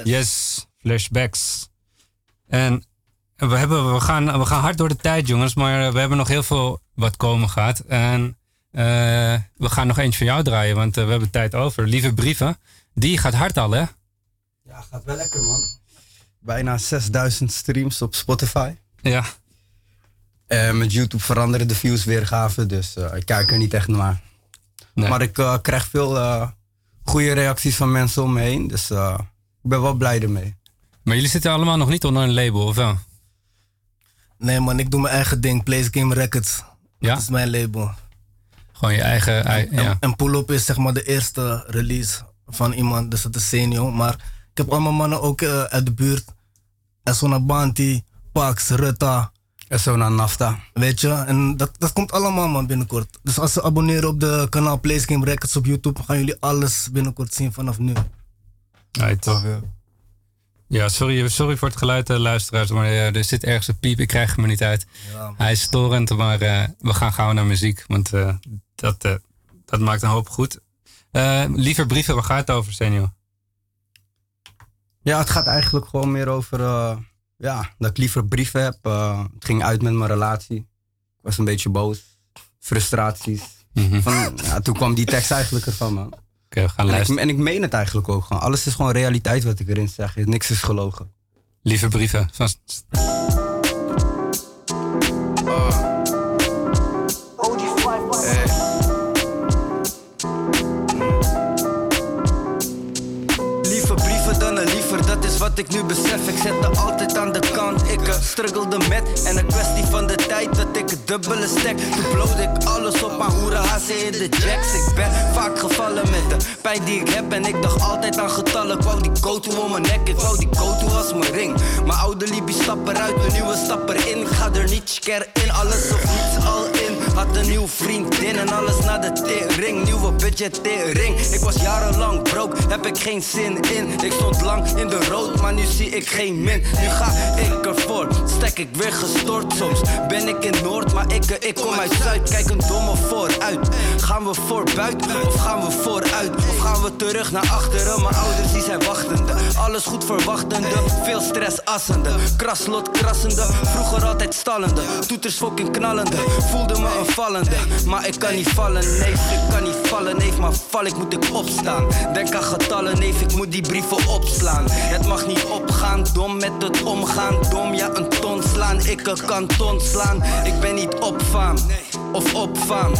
Yes, flashbacks. En we, hebben, we, gaan, we gaan hard door de tijd, jongens. Maar we hebben nog heel veel wat komen gaat. En eh, we gaan nog eentje van jou draaien, want eh, we hebben tijd over. Lieve brieven. Die gaat hard al, hè? Ja, gaat wel lekker, man. Bijna 6000 streams op Spotify. Ja. Eh, met YouTube veranderen de views weergave, dus eh, ik kijk er niet echt naar. Maar ik krijg veel eh, goede reacties van mensen om me heen, dus eh, ben wel blij ermee. Maar jullie zitten allemaal nog niet onder een label, of wel? Nee man, ik doe mijn eigen ding. Place Game Records. Ja? Dat is mijn label. Gewoon je eigen... ei- En, ja. en Pull Up is zeg maar de eerste release van iemand. Dus dat is senior. Maar ik heb allemaal mannen ook eh, uit de buurt. Esona Banti, Pax, Rutta. Esona Nafta. Weet je, en dat, dat komt allemaal man binnenkort. Dus als ze abonneren op de kanaal Place Game Records op YouTube, gaan jullie alles binnenkort zien vanaf nu. Right. Ja, sorry, sorry voor het geluid, eh, luisteraars. Maar eh, er zit ergens een piep. Ik krijg hem er niet uit. Hij is storend, maar eh, we gaan gauw naar muziek. Want dat, dat maakt een hoop goed. Liever brieven, waar gaat het over, senior? Ja, het gaat eigenlijk gewoon meer over ja, dat ik liever brieven heb. Het ging uit met mijn relatie. Ik was een beetje boos. Frustraties. Van, ja, toen kwam die tekst eigenlijk ervan, man. Gaan en, ik, en ik meen het eigenlijk ook gewoon. Alles is gewoon realiteit wat ik erin zeg. Niks is gelogen. Lieve brieven. Van... Liever ik nu besef. Ik zet er altijd aan de kant. Ik eh, struggelde met en een kwestie van de tijd dat ik het dubbele stek. Toen blowde ik alles op, maar hoeren hazen in de jacks. Ik ben vaak gevallen met de pijn die ik heb. En ik dacht altijd aan getallen. Ik wou die go-to om mijn nek, ik wou die go-to als mijn ring. Mijn oude Libie stap eruit, mijn nieuwe stap erin. Ga er niet sker in, alles of niets al in. Had een nieuw vriendin en alles naar de tering. Nieuwe bitch budgettering. Ik was jarenlang broke, heb ik geen zin in. Ik stond lang in de rood, nu zie ik geen min. Nu ga ik ervoor, stek ik weer gestort. Soms ben ik in Noord, maar ik, ik kom uit Zuid. Kijk een domme vooruit. Gaan we voorbuit of gaan we vooruit? Of gaan we terug naar achteren? Mijn ouders die zijn wachtende. Alles goed verwachtende, veel stress assende. Kraslot krassende, vroeger altijd stallende. Toeters fucking knallende, voelde me een vallende. Maar ik kan niet vallen, nee, ik kan niet vallen. Nee, maar val ik moet ik opstaan. Denk aan getallen, nee, ik moet die brieven opslaan. Het mag niet opgaan, dom met het omgaan. Dom, ja, een ton slaan, ik kan ton slaan. Ik ben niet op faam, of op faam,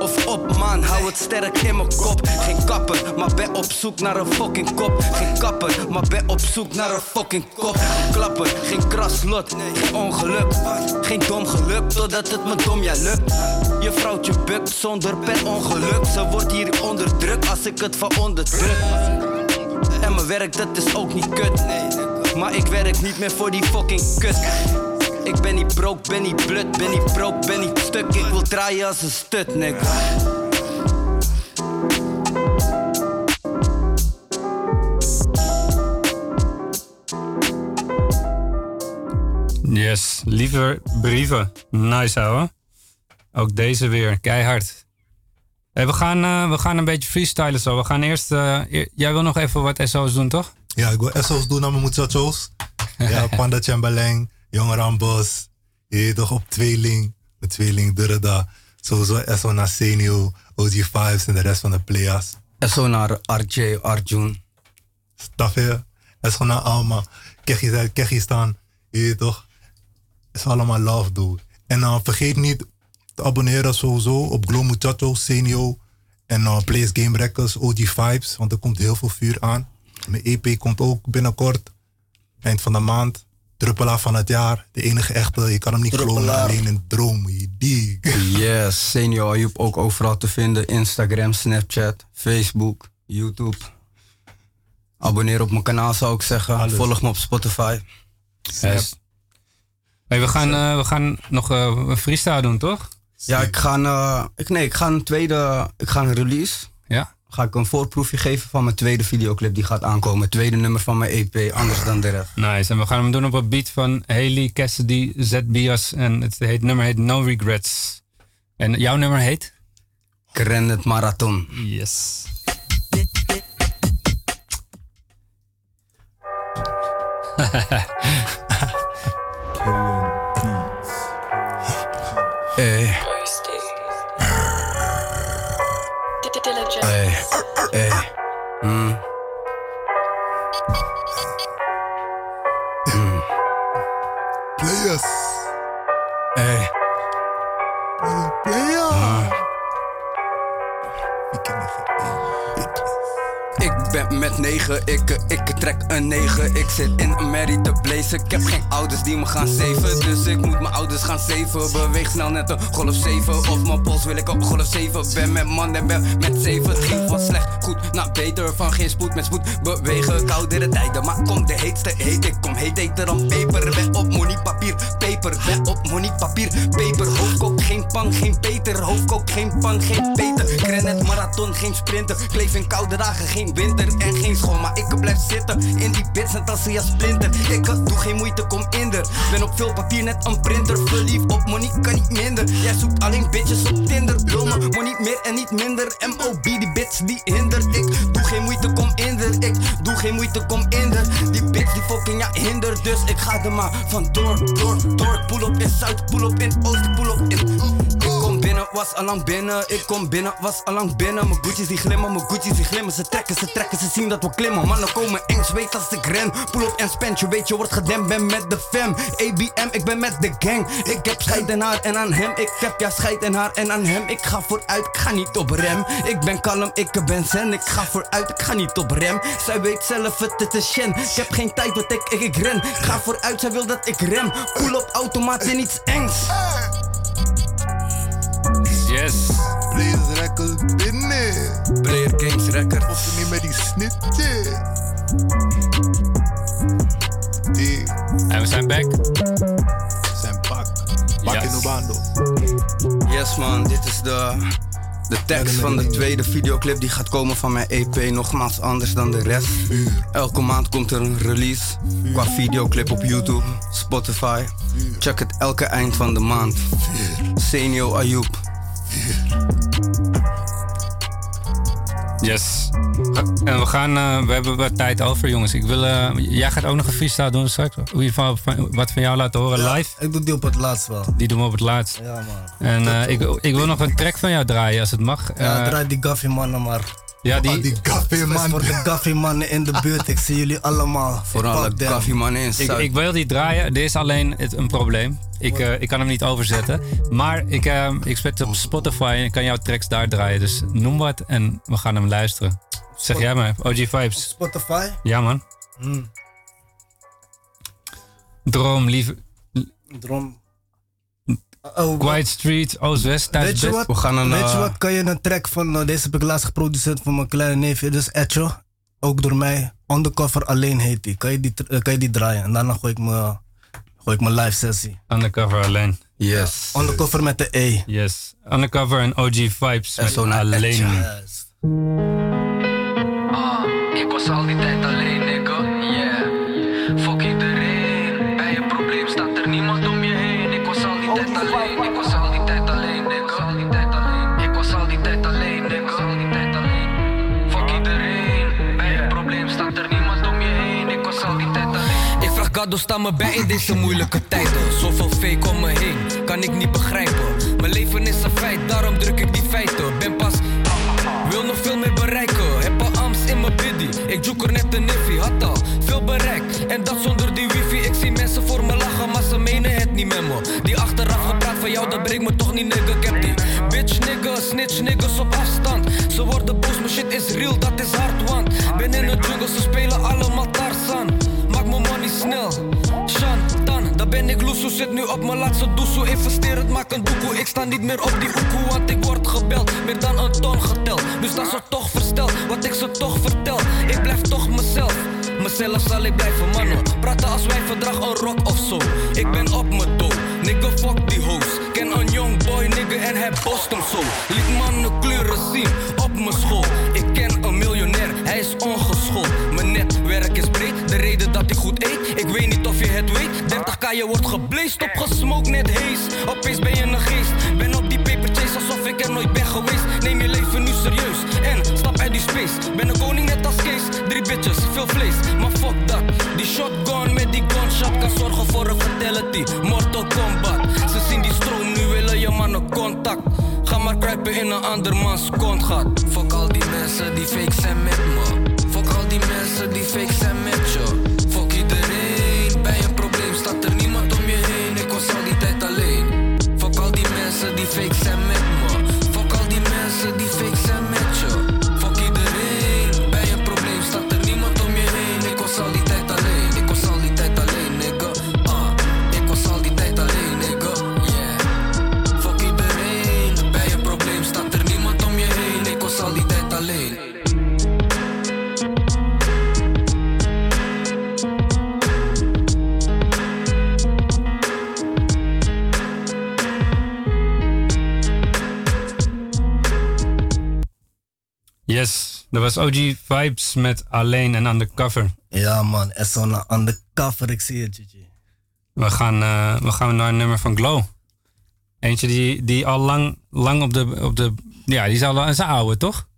of op man. Hou het sterk in mijn kop. Geen kapper, maar ben op zoek naar een fucking kop. Geen kapper, maar ben op zoek naar een fucking kop. Klapper, geen kraslot, geen ongeluk. Geen dom geluk, totdat het me dom ja lukt. Je vrouwtje bukt zonder per ongeluk. Ze wordt hier onder druk als ik het van onderdruk. En mijn werk, dat is ook niet kut. Maar ik werk niet meer voor die fucking kut. Ik ben niet broke, ben niet blut, ben niet broke, ben niet stuk. Ik wil draaien als een stut, nigga. Yes, liever brieven. Nice ouwe. Ook deze weer, keihard. Hey, we, gaan, eh, we gaan een beetje freestylen zo. We gaan eerst... eh, eer- jij wil nog even wat SO's doen, toch? Ja, ik wil SO's doen aan mijn muchachos. Ja, Panda Chamberlain, Jonge Rambos. Je toch op tweeling. De tweeling Durda. Sowieso SO naar Senio, OG Vibes en de rest van de players. SO naar RJ, Arjun. Staf je? SO naar Alma. Kegis uit Kegistan. Je toch? Het is allemaal love, dude. En uh, vergeet niet te abonneren sowieso op Glow Muchachos, Senio. En uh, Place Game Records, OG Vibes. Want er komt heel veel vuur aan. Mijn EP komt ook binnenkort. Eind van de maand. Druppelaar van het jaar. De enige echte. Je kan hem niet klonen. Alleen in droom. Die. Yes, Senior Ayub ook overal te vinden. Instagram, Snapchat, Facebook, YouTube. Abonneer op mijn kanaal zou ik zeggen. Volg me op Spotify. Yes. Hey, we, gaan, eh, we gaan nog eh, een freestyle doen, toch? Ja, ik ga een, eh, ik, nee, ik ga een tweede, ik ga een release. Ja. Ga ik een voorproefje geven van mijn tweede videoclip die gaat aankomen. Tweede nummer van mijn EP, anders dan de rest. Nice. En we gaan hem doen op een beat van Haley Cassidy, Z Bias. En het heet, nummer heet No Regrets. En jouw nummer heet? Ik ren het marathon. Yes. Hey. Met negen, ik, ik trek een negen. Ik zit in een merrie te blazen. Ik heb geen ouders die me gaan zeven. Dus ik moet mijn ouders gaan zeven. Beweeg snel net een golf 7. Op mijn pols wil ik op golf 7. Ben met man en ben met zeven. Het ging slecht goed naar beter. Van geen spoed met spoed bewegen. Koudere tijden, maar kom de heetste heet. Ik kom heet heter dan peper. Ben op money papier, peper. Ben op money papier, peper. Hoofdkook geen pan, geen peter. Hoofdkook geen pan, geen peter. Ik marathon, geen sprinter. Ik leef in koude dagen, geen winter en geen school. Maar ik blijf zitten in die bits net als een splinter. Ik doe geen moeite, kom in er. Ben op veel papier net een printer. Verliefd op money, kan niet minder. Jij zoekt alleen bitches op Tinder. Wil me money meer en niet minder. MOB, die bitch die hindert. Ik doe geen moeite, kom in er. Ik doe geen moeite, kom in er. Die bitch die fucking ja hinder. Dus ik ga er maar van door, door, door. Pull op in Zuid, pull op in Oost, pull op in. Binnen, was allang binnen. Ik kom binnen, was allang binnen. Mijn Gucci's die glimmen, mijn Gucci's die glimmen. Ze trekken, ze trekken, ze zien dat we klimmen. Mannen komen eng, zweet als ik ren. Pull op en spend, je weet je wordt gedempt. Ben met de fam, ABM, ik ben met de gang. Ik heb scheid en haar en aan hem. Ik heb ja scheid en haar en aan hem. Ik ga vooruit, ik ga niet op rem. Ik ben kalm, ik ben zen. Ik ga vooruit, ik ga niet op rem. Zij weet zelf, het is shen. Ik heb geen tijd, wat ik, ik, ik ren. Ga vooruit, zij wil dat ik rem. Pull op automaat in iets engs. Yes. Players Records binnen. Player Games Records. Of niet met die snitje. Die. En we zijn back. Zijn bak. Bak Yes. in Obando. Yes man, dit is de, De tekst van de tweede videoclip die gaat komen van mijn EP nogmaals anders dan de rest. Elke maand komt er een release qua videoclip op YouTube, Spotify. Check het elke eind van de maand. Senio Ayoub. Yes. En we gaan, eh, we hebben wat tijd over, jongens. Ik wil, eh, jij gaat ook nog een freestyle doen straks. Hoe je van, wat van jou laten horen Ja, live. Ik doe die op het laatst wel. Die doen we op het laatst. Ja, man. En eh, ik, ik wil nog een track van jou draaien, als het mag. Ja, Eh, draai die Gaffy mannen maar. Ja, die- die man. Voor de Gaffy mannen in de buurt. Ik zie jullie allemaal. Voor Ik alle pak them. Gaffy mannen in ik, ik wil die draaien. Er is alleen het, een probleem. Ik, eh, ik kan hem niet overzetten. Maar ik, eh, ik zet het op Spotify en ik kan jouw tracks daar draaien. Dus noem wat en we gaan hem luisteren. Zeg jij maar, OG Vibes. Spotify? Ja, man. Hmm. Droom, lieve. Droom. Oh, Quiet Street, Oost-West, Weet je Thuisbest. wat? Weet je wat? Kan je een track van uh, deze heb ik laatst geproduceerd voor mijn kleine neefje, dus Etcho. Ook door mij. Undercover alleen heet die. Kan je die, uh, kan je die draaien? En daarna gooi ik mijn gooi ik mijn live sessie. Undercover alleen. Yes. Undercover met de E. Yes. Undercover en OG Vibes En met zo naar alleen. Etche. Ah, ik was al die tijd alleen, God, sta me bij in deze moeilijke tijden. Zoveel fake om me heen, kan ik niet begrijpen. Mijn leven is een feit, daarom druk ik die feiten. Ben pas, wil nog veel meer bereiken. Heb al angst in mijn biddy. Ik zoek er net een niffy, had al veel bereik. En dat zonder die wifi. Ik zie mensen voor me lachen, maar ze menen het niet met me. Die achteraf gepraat van jou, dat brengt me toch niet nigga. Ik bitch nigga, snitch niggas op afstand. Ze worden boos, maar shit is real, dat is hard, want ben in de jungle, ze spelen allemaal Tarzan. Snel. Shan, dan, daar ben ik loesoe. Zit nu op mijn laatste doesoe. Investeer het, maak een doekoe. Ik sta niet meer op die oekoe, want ik word gebeld. Meer dan een ton geteld. Nu staan ze toch versteld, wat ik ze toch vertel. Ik blijf toch mezelf. Mezelf zal ik blijven mannen. Praten als wij verdrag een rock of zo. Ik ben op mijn doel. Nigga, fuck die hoes. Ken een young boy, nigga, en hij bost hem zo. Liet mannen kleuren zien op mijn school. Ik ken een miljonair, hij is ongeschoold. Netwerk is breed, de reden dat ik goed eet. Ik weet niet of je het weet. 30k, je wordt gebleest, opgesmokt net hees. Opeens ben je een geest. Ben op die paper chase alsof ik er nooit ben geweest. Neem je leven nu serieus en stap uit die space. Ben een koning net als Kees. Drie bitches, veel vlees, maar fuck dat. Die shotgun met die gunshot kan zorgen voor een fatality. Mortal Kombat. Ze zien die stroom, nu willen je mannen contact. Ga maar kruipen in een andermans kont gaat. Fuck al die mensen die fake zijn met me. Fuck al die mensen die fake zijn Yes, dat was OG Vibes met Alleen en Undercover. Ja man, en zo'n undercover, ik zie het. We gaan, eh, we gaan naar een nummer van Glow. Eentje die, die al lang, lang op de, op de... Ja, die is al een oude, toch?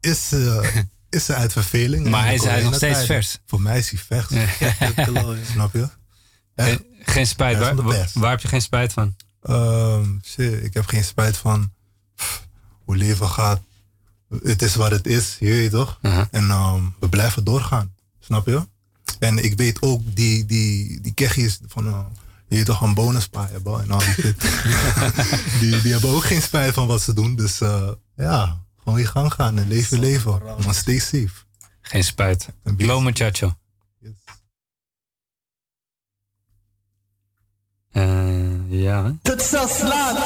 Is, eh, is ze uit verveling? Maar hij is- hij is nog steeds vers. Voor mij is hij vers. Snap je? Geen, geen spijt. Waar, waar, heb je geen spijt van? Ehm, shit, ik heb geen spijt van pff, hoe leven gaat. Het is wat het is, je weet toch? En ehm, we blijven doorgaan, snap je? En ik weet ook, die, die, die kegjes van, eh, je weet toch, een bonuspaai hebben en al die shit. die, die hebben ook geen spijt van wat ze doen. Dus eh, ja, gewoon je gang gaan en leven je leven. Maar stay safe. Geen spijt. Glow muchacho. Eh, ja. Tot zal slaan,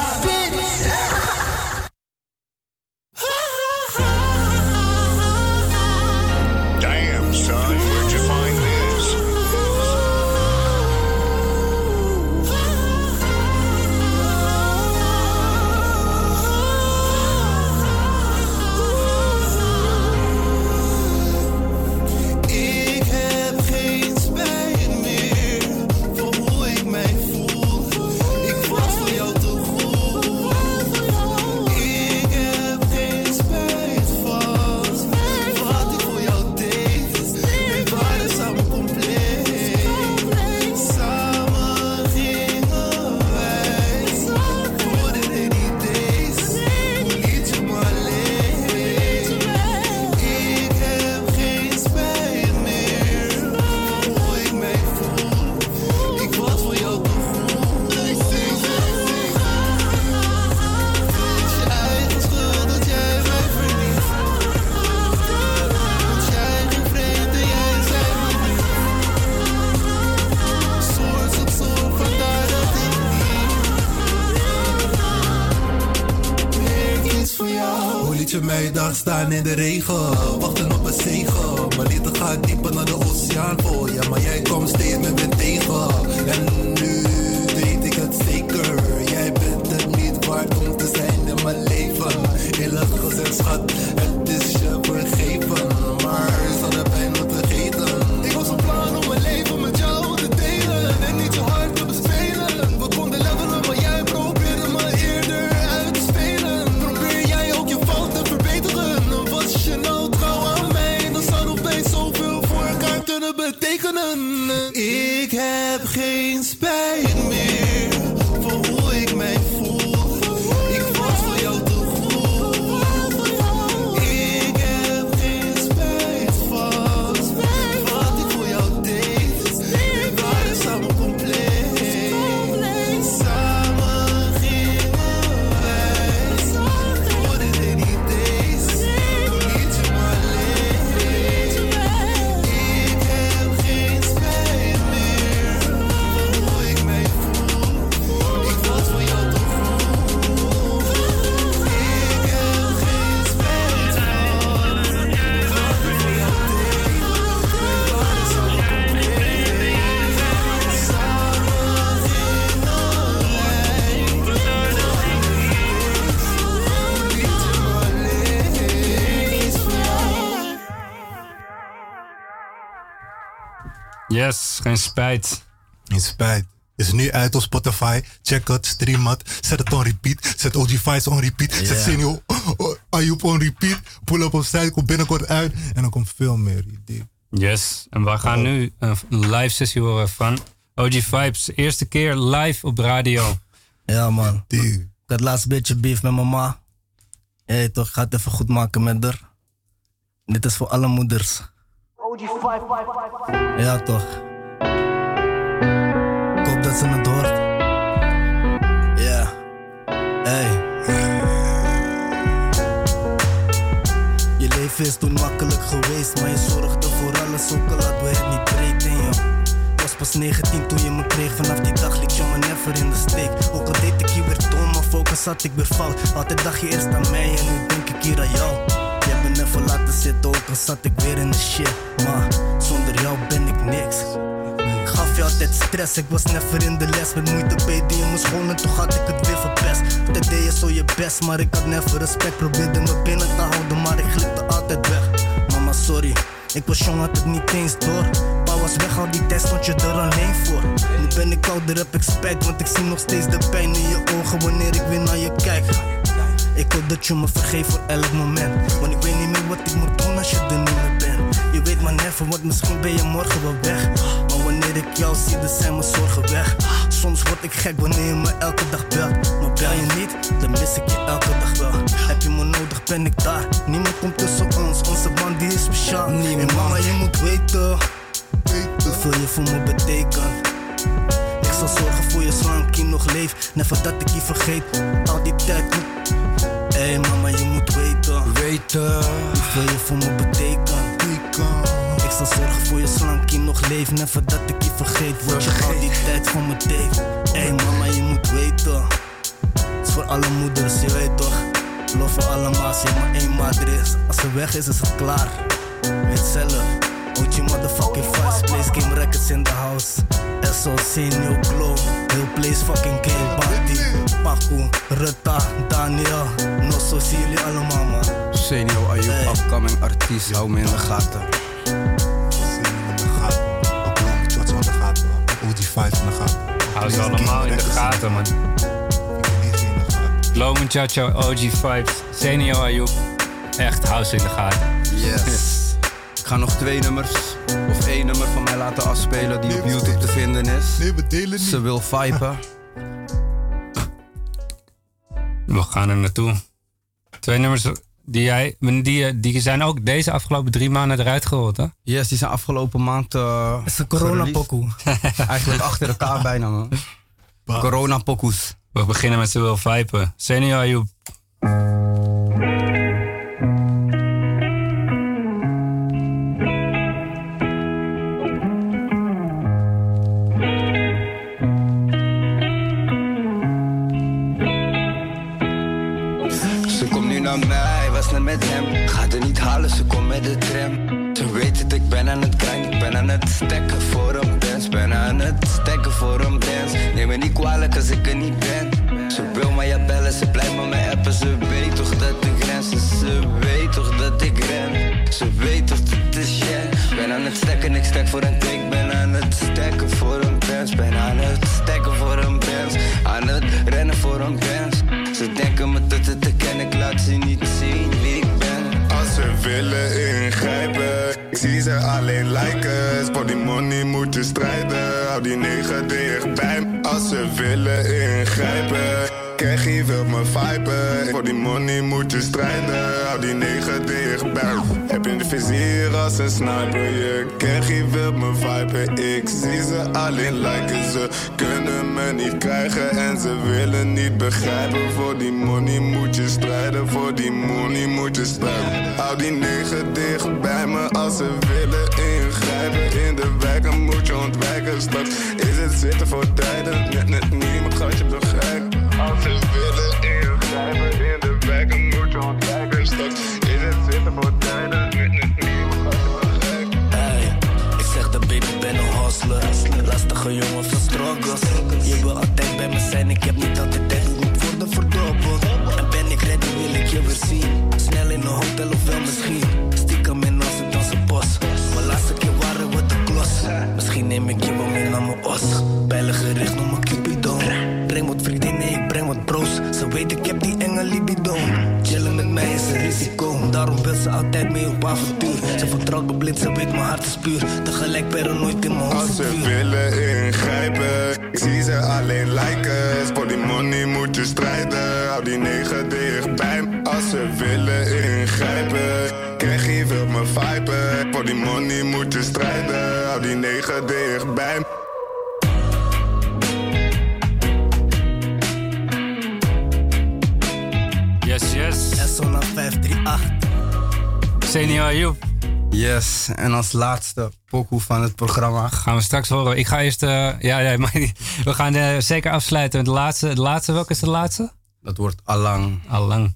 in de regen. Yes, geen spijt. Geen spijt. Is nu uit op Spotify. Check het, stream het. Zet het on repeat. Zet OG Files on repeat. Zet Ja. Senio oh, Ayub on repeat. Pull up op site. Komt binnenkort uit. En dan komt veel meer. idee. Yes, en we gaan nu een live sessie horen van OG Vibes. Eerste keer live op radio. Ja, man. Ik had laatst een beetje beef met mama. Hé, toch, ik ga het even goed maken met haar. Dit is voor alle moeders. Ja, toch. Ik hoop dat ze het hoort. Ja. Hey. Je leven is toen makkelijk geweest, maar je zorgde voor alles, ook al het niet breed in je. Was pas 19 toen je me kreeg, vanaf die dag liet je me never in de steek. Ook al deed ik je weer dom, maar focus had ik weer fout. Altijd dacht je eerst aan mij en nu denk ik hier aan jou. Je hebt me never laten zitten, ook al zat ik weer in de shit. Maar zonder jou ben ik niks. Ik gaf je altijd stress, ik was never in de les. Met moeite beet in mijn schoon en toen had ik het weer verpest. Altijd deed je zo je best, maar ik had never respect. Probeerde me binnen te houden, maar ik glipte altijd weg. Mama sorry, ik was jong, had het niet eens door. Pa was weg, al die tijd stond je er alleen voor. Nu ben ik ouder, heb ik spijt Want ik zie nog steeds de pijn in je ogen wanneer ik weer naar je kijk. Ik hoop dat je me vergeeft voor elk moment Want wat ik moet doen als je er niet meer bent. Je weet maar never, want misschien ben je morgen wel weg. Maar wanneer ik jou zie, dan zijn mijn zorgen weg. Soms word ik gek wanneer je me elke dag belt. Maar bel je niet, dan mis ik je elke dag wel. Heb je me nodig, ben ik daar. Niemand komt tussen ons, onze band die is speciaal. En mama, je moet weten Hoeveel je voor me betekent. Ik zal zorgen voor je zolang ik hier nog leef. Never dat ik je vergeet. Al die tijd Weten. Hoeveel je voor me betekent. Ik zal zorgen voor je ik hier nog leef. Never dat ik je vergeet. Wat je al die tijd voor me deed. Hey mama, je moet weten. Het is voor alle moeders, je weet toch. Love voor allemaal, als je maar één moeder is. Als ze weg is, is het klaar. Weet zelf. OG motherfucking fast place, game records in the house. SOC, New Glow, heel place fucking game party. Paku, Rutta, Daniel, Nosso, zie jullie allemaal. Senior Ayub, upcoming artiest, hou me in de gaten. OG Files in de gaten. Hou ze allemaal in de gaten, man. Loman Chacho, OG Vibes, Senior Ayub. Echt, hou ze in de gaten. Yes. Ik ga nog twee nummers, of één nummer van mij laten afspelen die op YouTube te vinden is. Nee, we delen niet. Ze wil vipen. We gaan er naartoe. Twee nummers die, jij, die, die zijn ook deze afgelopen drie maanden eruit gerold, hè? Yes, die zijn afgelopen maand. Uh, is een corona-pokoe. Eigenlijk achter elkaar bijna, man. Corona-pokoes. We beginnen met Ze wil vipen. Senior Ayub. Ze komt nu naar mij, met hem. de tram. Ze weet het, ik ben aan het grind, ik ben aan het stekken voor een dance. Ben aan het stekken voor een dance. Neem me niet kwalijk als ik er niet ben. Ze wil mij ja bellen, ze blijft me mij appen. Ze weet toch dat ik ren, ze, ze weet toch dat ik ren. Ze weet toch dat het is shit. Ben aan het stekken, ik stek voor een tik. Ben aan het stekken voor een dance. Ben aan het stekken voor een dance. Aan het rennen voor een dance. Ze denken me tot het te kennen, ik laat ze niet zien wie ik ben. Als ze willen ingrijpen, ik zie ze alleen lijken. Voor die money moet je strijden, hou die negen dichtbij me. Als ze willen ingrijpen, krijg je wil me viben. Voor die money moet je strijden, hou die negen dichtbij. Heb je de vizier als een sniper, je krijg je me viben. Ik zie ze alleen lijken, ze kunnen me niet krijgen en ze willen niet begrijpen. Voor die money moet je strijden, voor die money moet je strijden. Hou die negen dicht bij me als ze willen ingrijpen. In de wijken moet je ontwijken, straks is het zitten voor tijden. Net, net niet, mijn gatje begrijpt. Als ze willen ingrijpen, in de wijken moet je ontwijken, straks is het zitten voor tijden. Mijn gatje begrijpt. Hey, ik zeg de baby ben een hustler. Lastige jongen van struggles. Je wil altijd bij me zijn, ik heb niet altijd tijd, ik moet worden verdubbeld. En ben ik ready, wil ik je weer zien. Snel in een hotel of wel misschien. Stiekem in onze dansen bos. Maar laatste keer waren we de klos. Misschien neem ik je wel mee naar mijn os. Pijlen gericht, noem ik breng wat bros. Ze weet ik heb die enge libido. Chillen met mij is een risico. Daarom wil ze altijd mee op avontuur. Ze vertrouwt me blind, ze weet mijn hart is puur. Tegelijk paranoid in mijn Als hoofd. ze willen ingrijpen, ik zie ze alleen lijken. Voor die money moet je strijden, hou die negen dichtbij me. Als ze willen ingrijpen, krijg je wil me viben. Voor die money moet je strijden, hou die negen dichtbij me. Yes. SO naar 538. Senior Ayoub. Yes, en als laatste pokoe van het programma. Gaan we straks horen. Ik ga eerst... eh, ja, ja, maar we gaan eh, zeker afsluiten met de laatste. De laatste, welke is de laatste? Dat wordt Allang. Allang.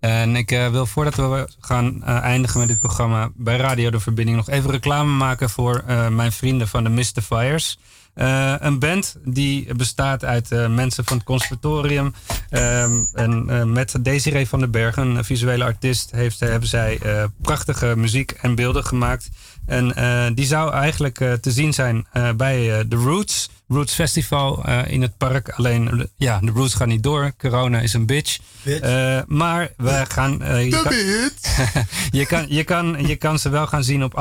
En ik eh, wil voordat we gaan eindigen met dit programma bij Radio De Verbinding nog even reclame maken voor mijn vrienden van de Mystifiers. Eh een band die bestaat uit eh, mensen van het conservatorium. Ehm, en eh, met Desiree van den Bergen, een visuele artiest, heeft, hebben zij prachtige muziek en beelden gemaakt. En eh, die zou eigenlijk eh, te zien zijn eh, bij The Roots. Roots Festival in het park. Alleen, ja, de Roots gaan niet door. Corona is een bitch. Bitch. Maar we gaan... je, De kan, je, kan, je, kan, je kan ze wel gaan zien op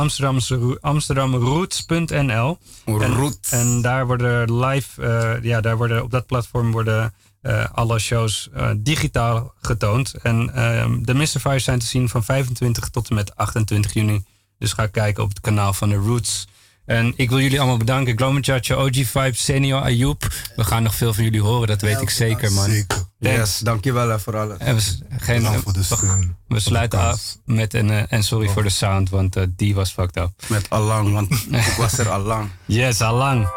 amsterdamroots.nl. En, Roots. en daar worden live... ja, daar worden, op dat platform worden alle shows digitaal getoond. En ehm, de Mystifiers zijn te zien van 25 tot en met 28 juni. Dus ga kijken op het kanaal van de Roots. En ik wil jullie allemaal bedanken. Glomachacho, OG Vibes, Senior Ayoub. We gaan nog veel van jullie horen, dat weet ik zeker, man. Zeker. Yes, dankjewel voor alles. En we, geen, Bedankt voor de we- steun. we sluiten af met een. eh, en sorry voor de sound, want eh, die was fucked up. Met Allang, want ik was er al lang. Yes, allang.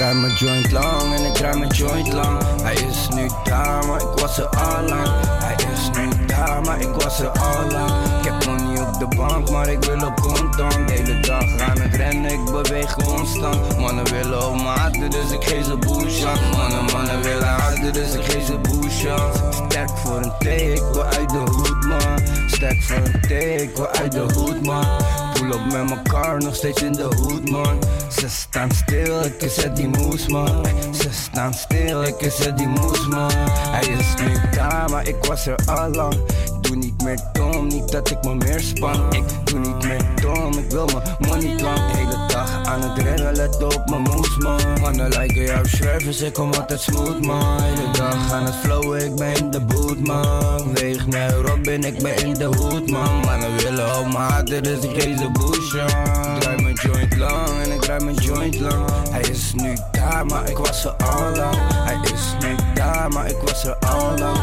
Draai mijn joint lang en ik draai mijn joint lang. Hij is nu daar, maar ik was er al lang. Hij is nu daar, maar ik was er al lang. Ik heb de bank, maar ik wil op contant. De hele dag aan het rennen, ik beweeg constant. Mannen willen op maten, dus ik geef ze bush aan. Mannen, mannen willen harder, dus ik geef ze bush aan. Sterk voor een thee, ik wil uit de hoed, man. Sterk voor een thee, ik wil uit de hoed, man. Pull op met mijn car, nog steeds in de hoed, man. Ze staan stil, ik het die moes, man. Ze staan stil, ik het die moes, man. Hij is nu daar, maar ik was er al lang. Doe niet meer dom, niet dat ik me meer span. Ik doe niet meer dom, ik wil mijn money klank. Hele dag aan het rennen, let op mijn moes, man. Mannen lijken jouw schrijvers, ik kom altijd smooth, man. Hele dag aan het flowen, ik ben in de boot, man. Weeg mij Robin, ik ben in de hoed, man. Mannen willen op haten, dus ik geef ze bush, aan. Ik draai mijn joint lang en ik draai mijn joint lang. Hij is nu daar, maar ik was er al lang. Hij is nu daar, maar ik was er al lang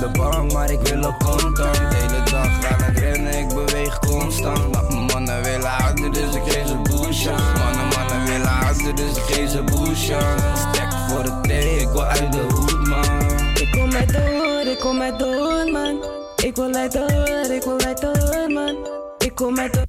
de bank, maar ik wil op contant. Hele dag aan het rennen, ik beweeg constant. Maar mijn mannen willen harder, dus ik geef ze boosje. Mannen, mannen willen harder, dus ik geef ze boosje. Stek voor de thee, ik wil uit de hoed, man. Ik kom uit de hoed, ik kom uit de hoed, man. Ik wil uit de hoed, ik wil uit de hoed, man. Ik kom uit de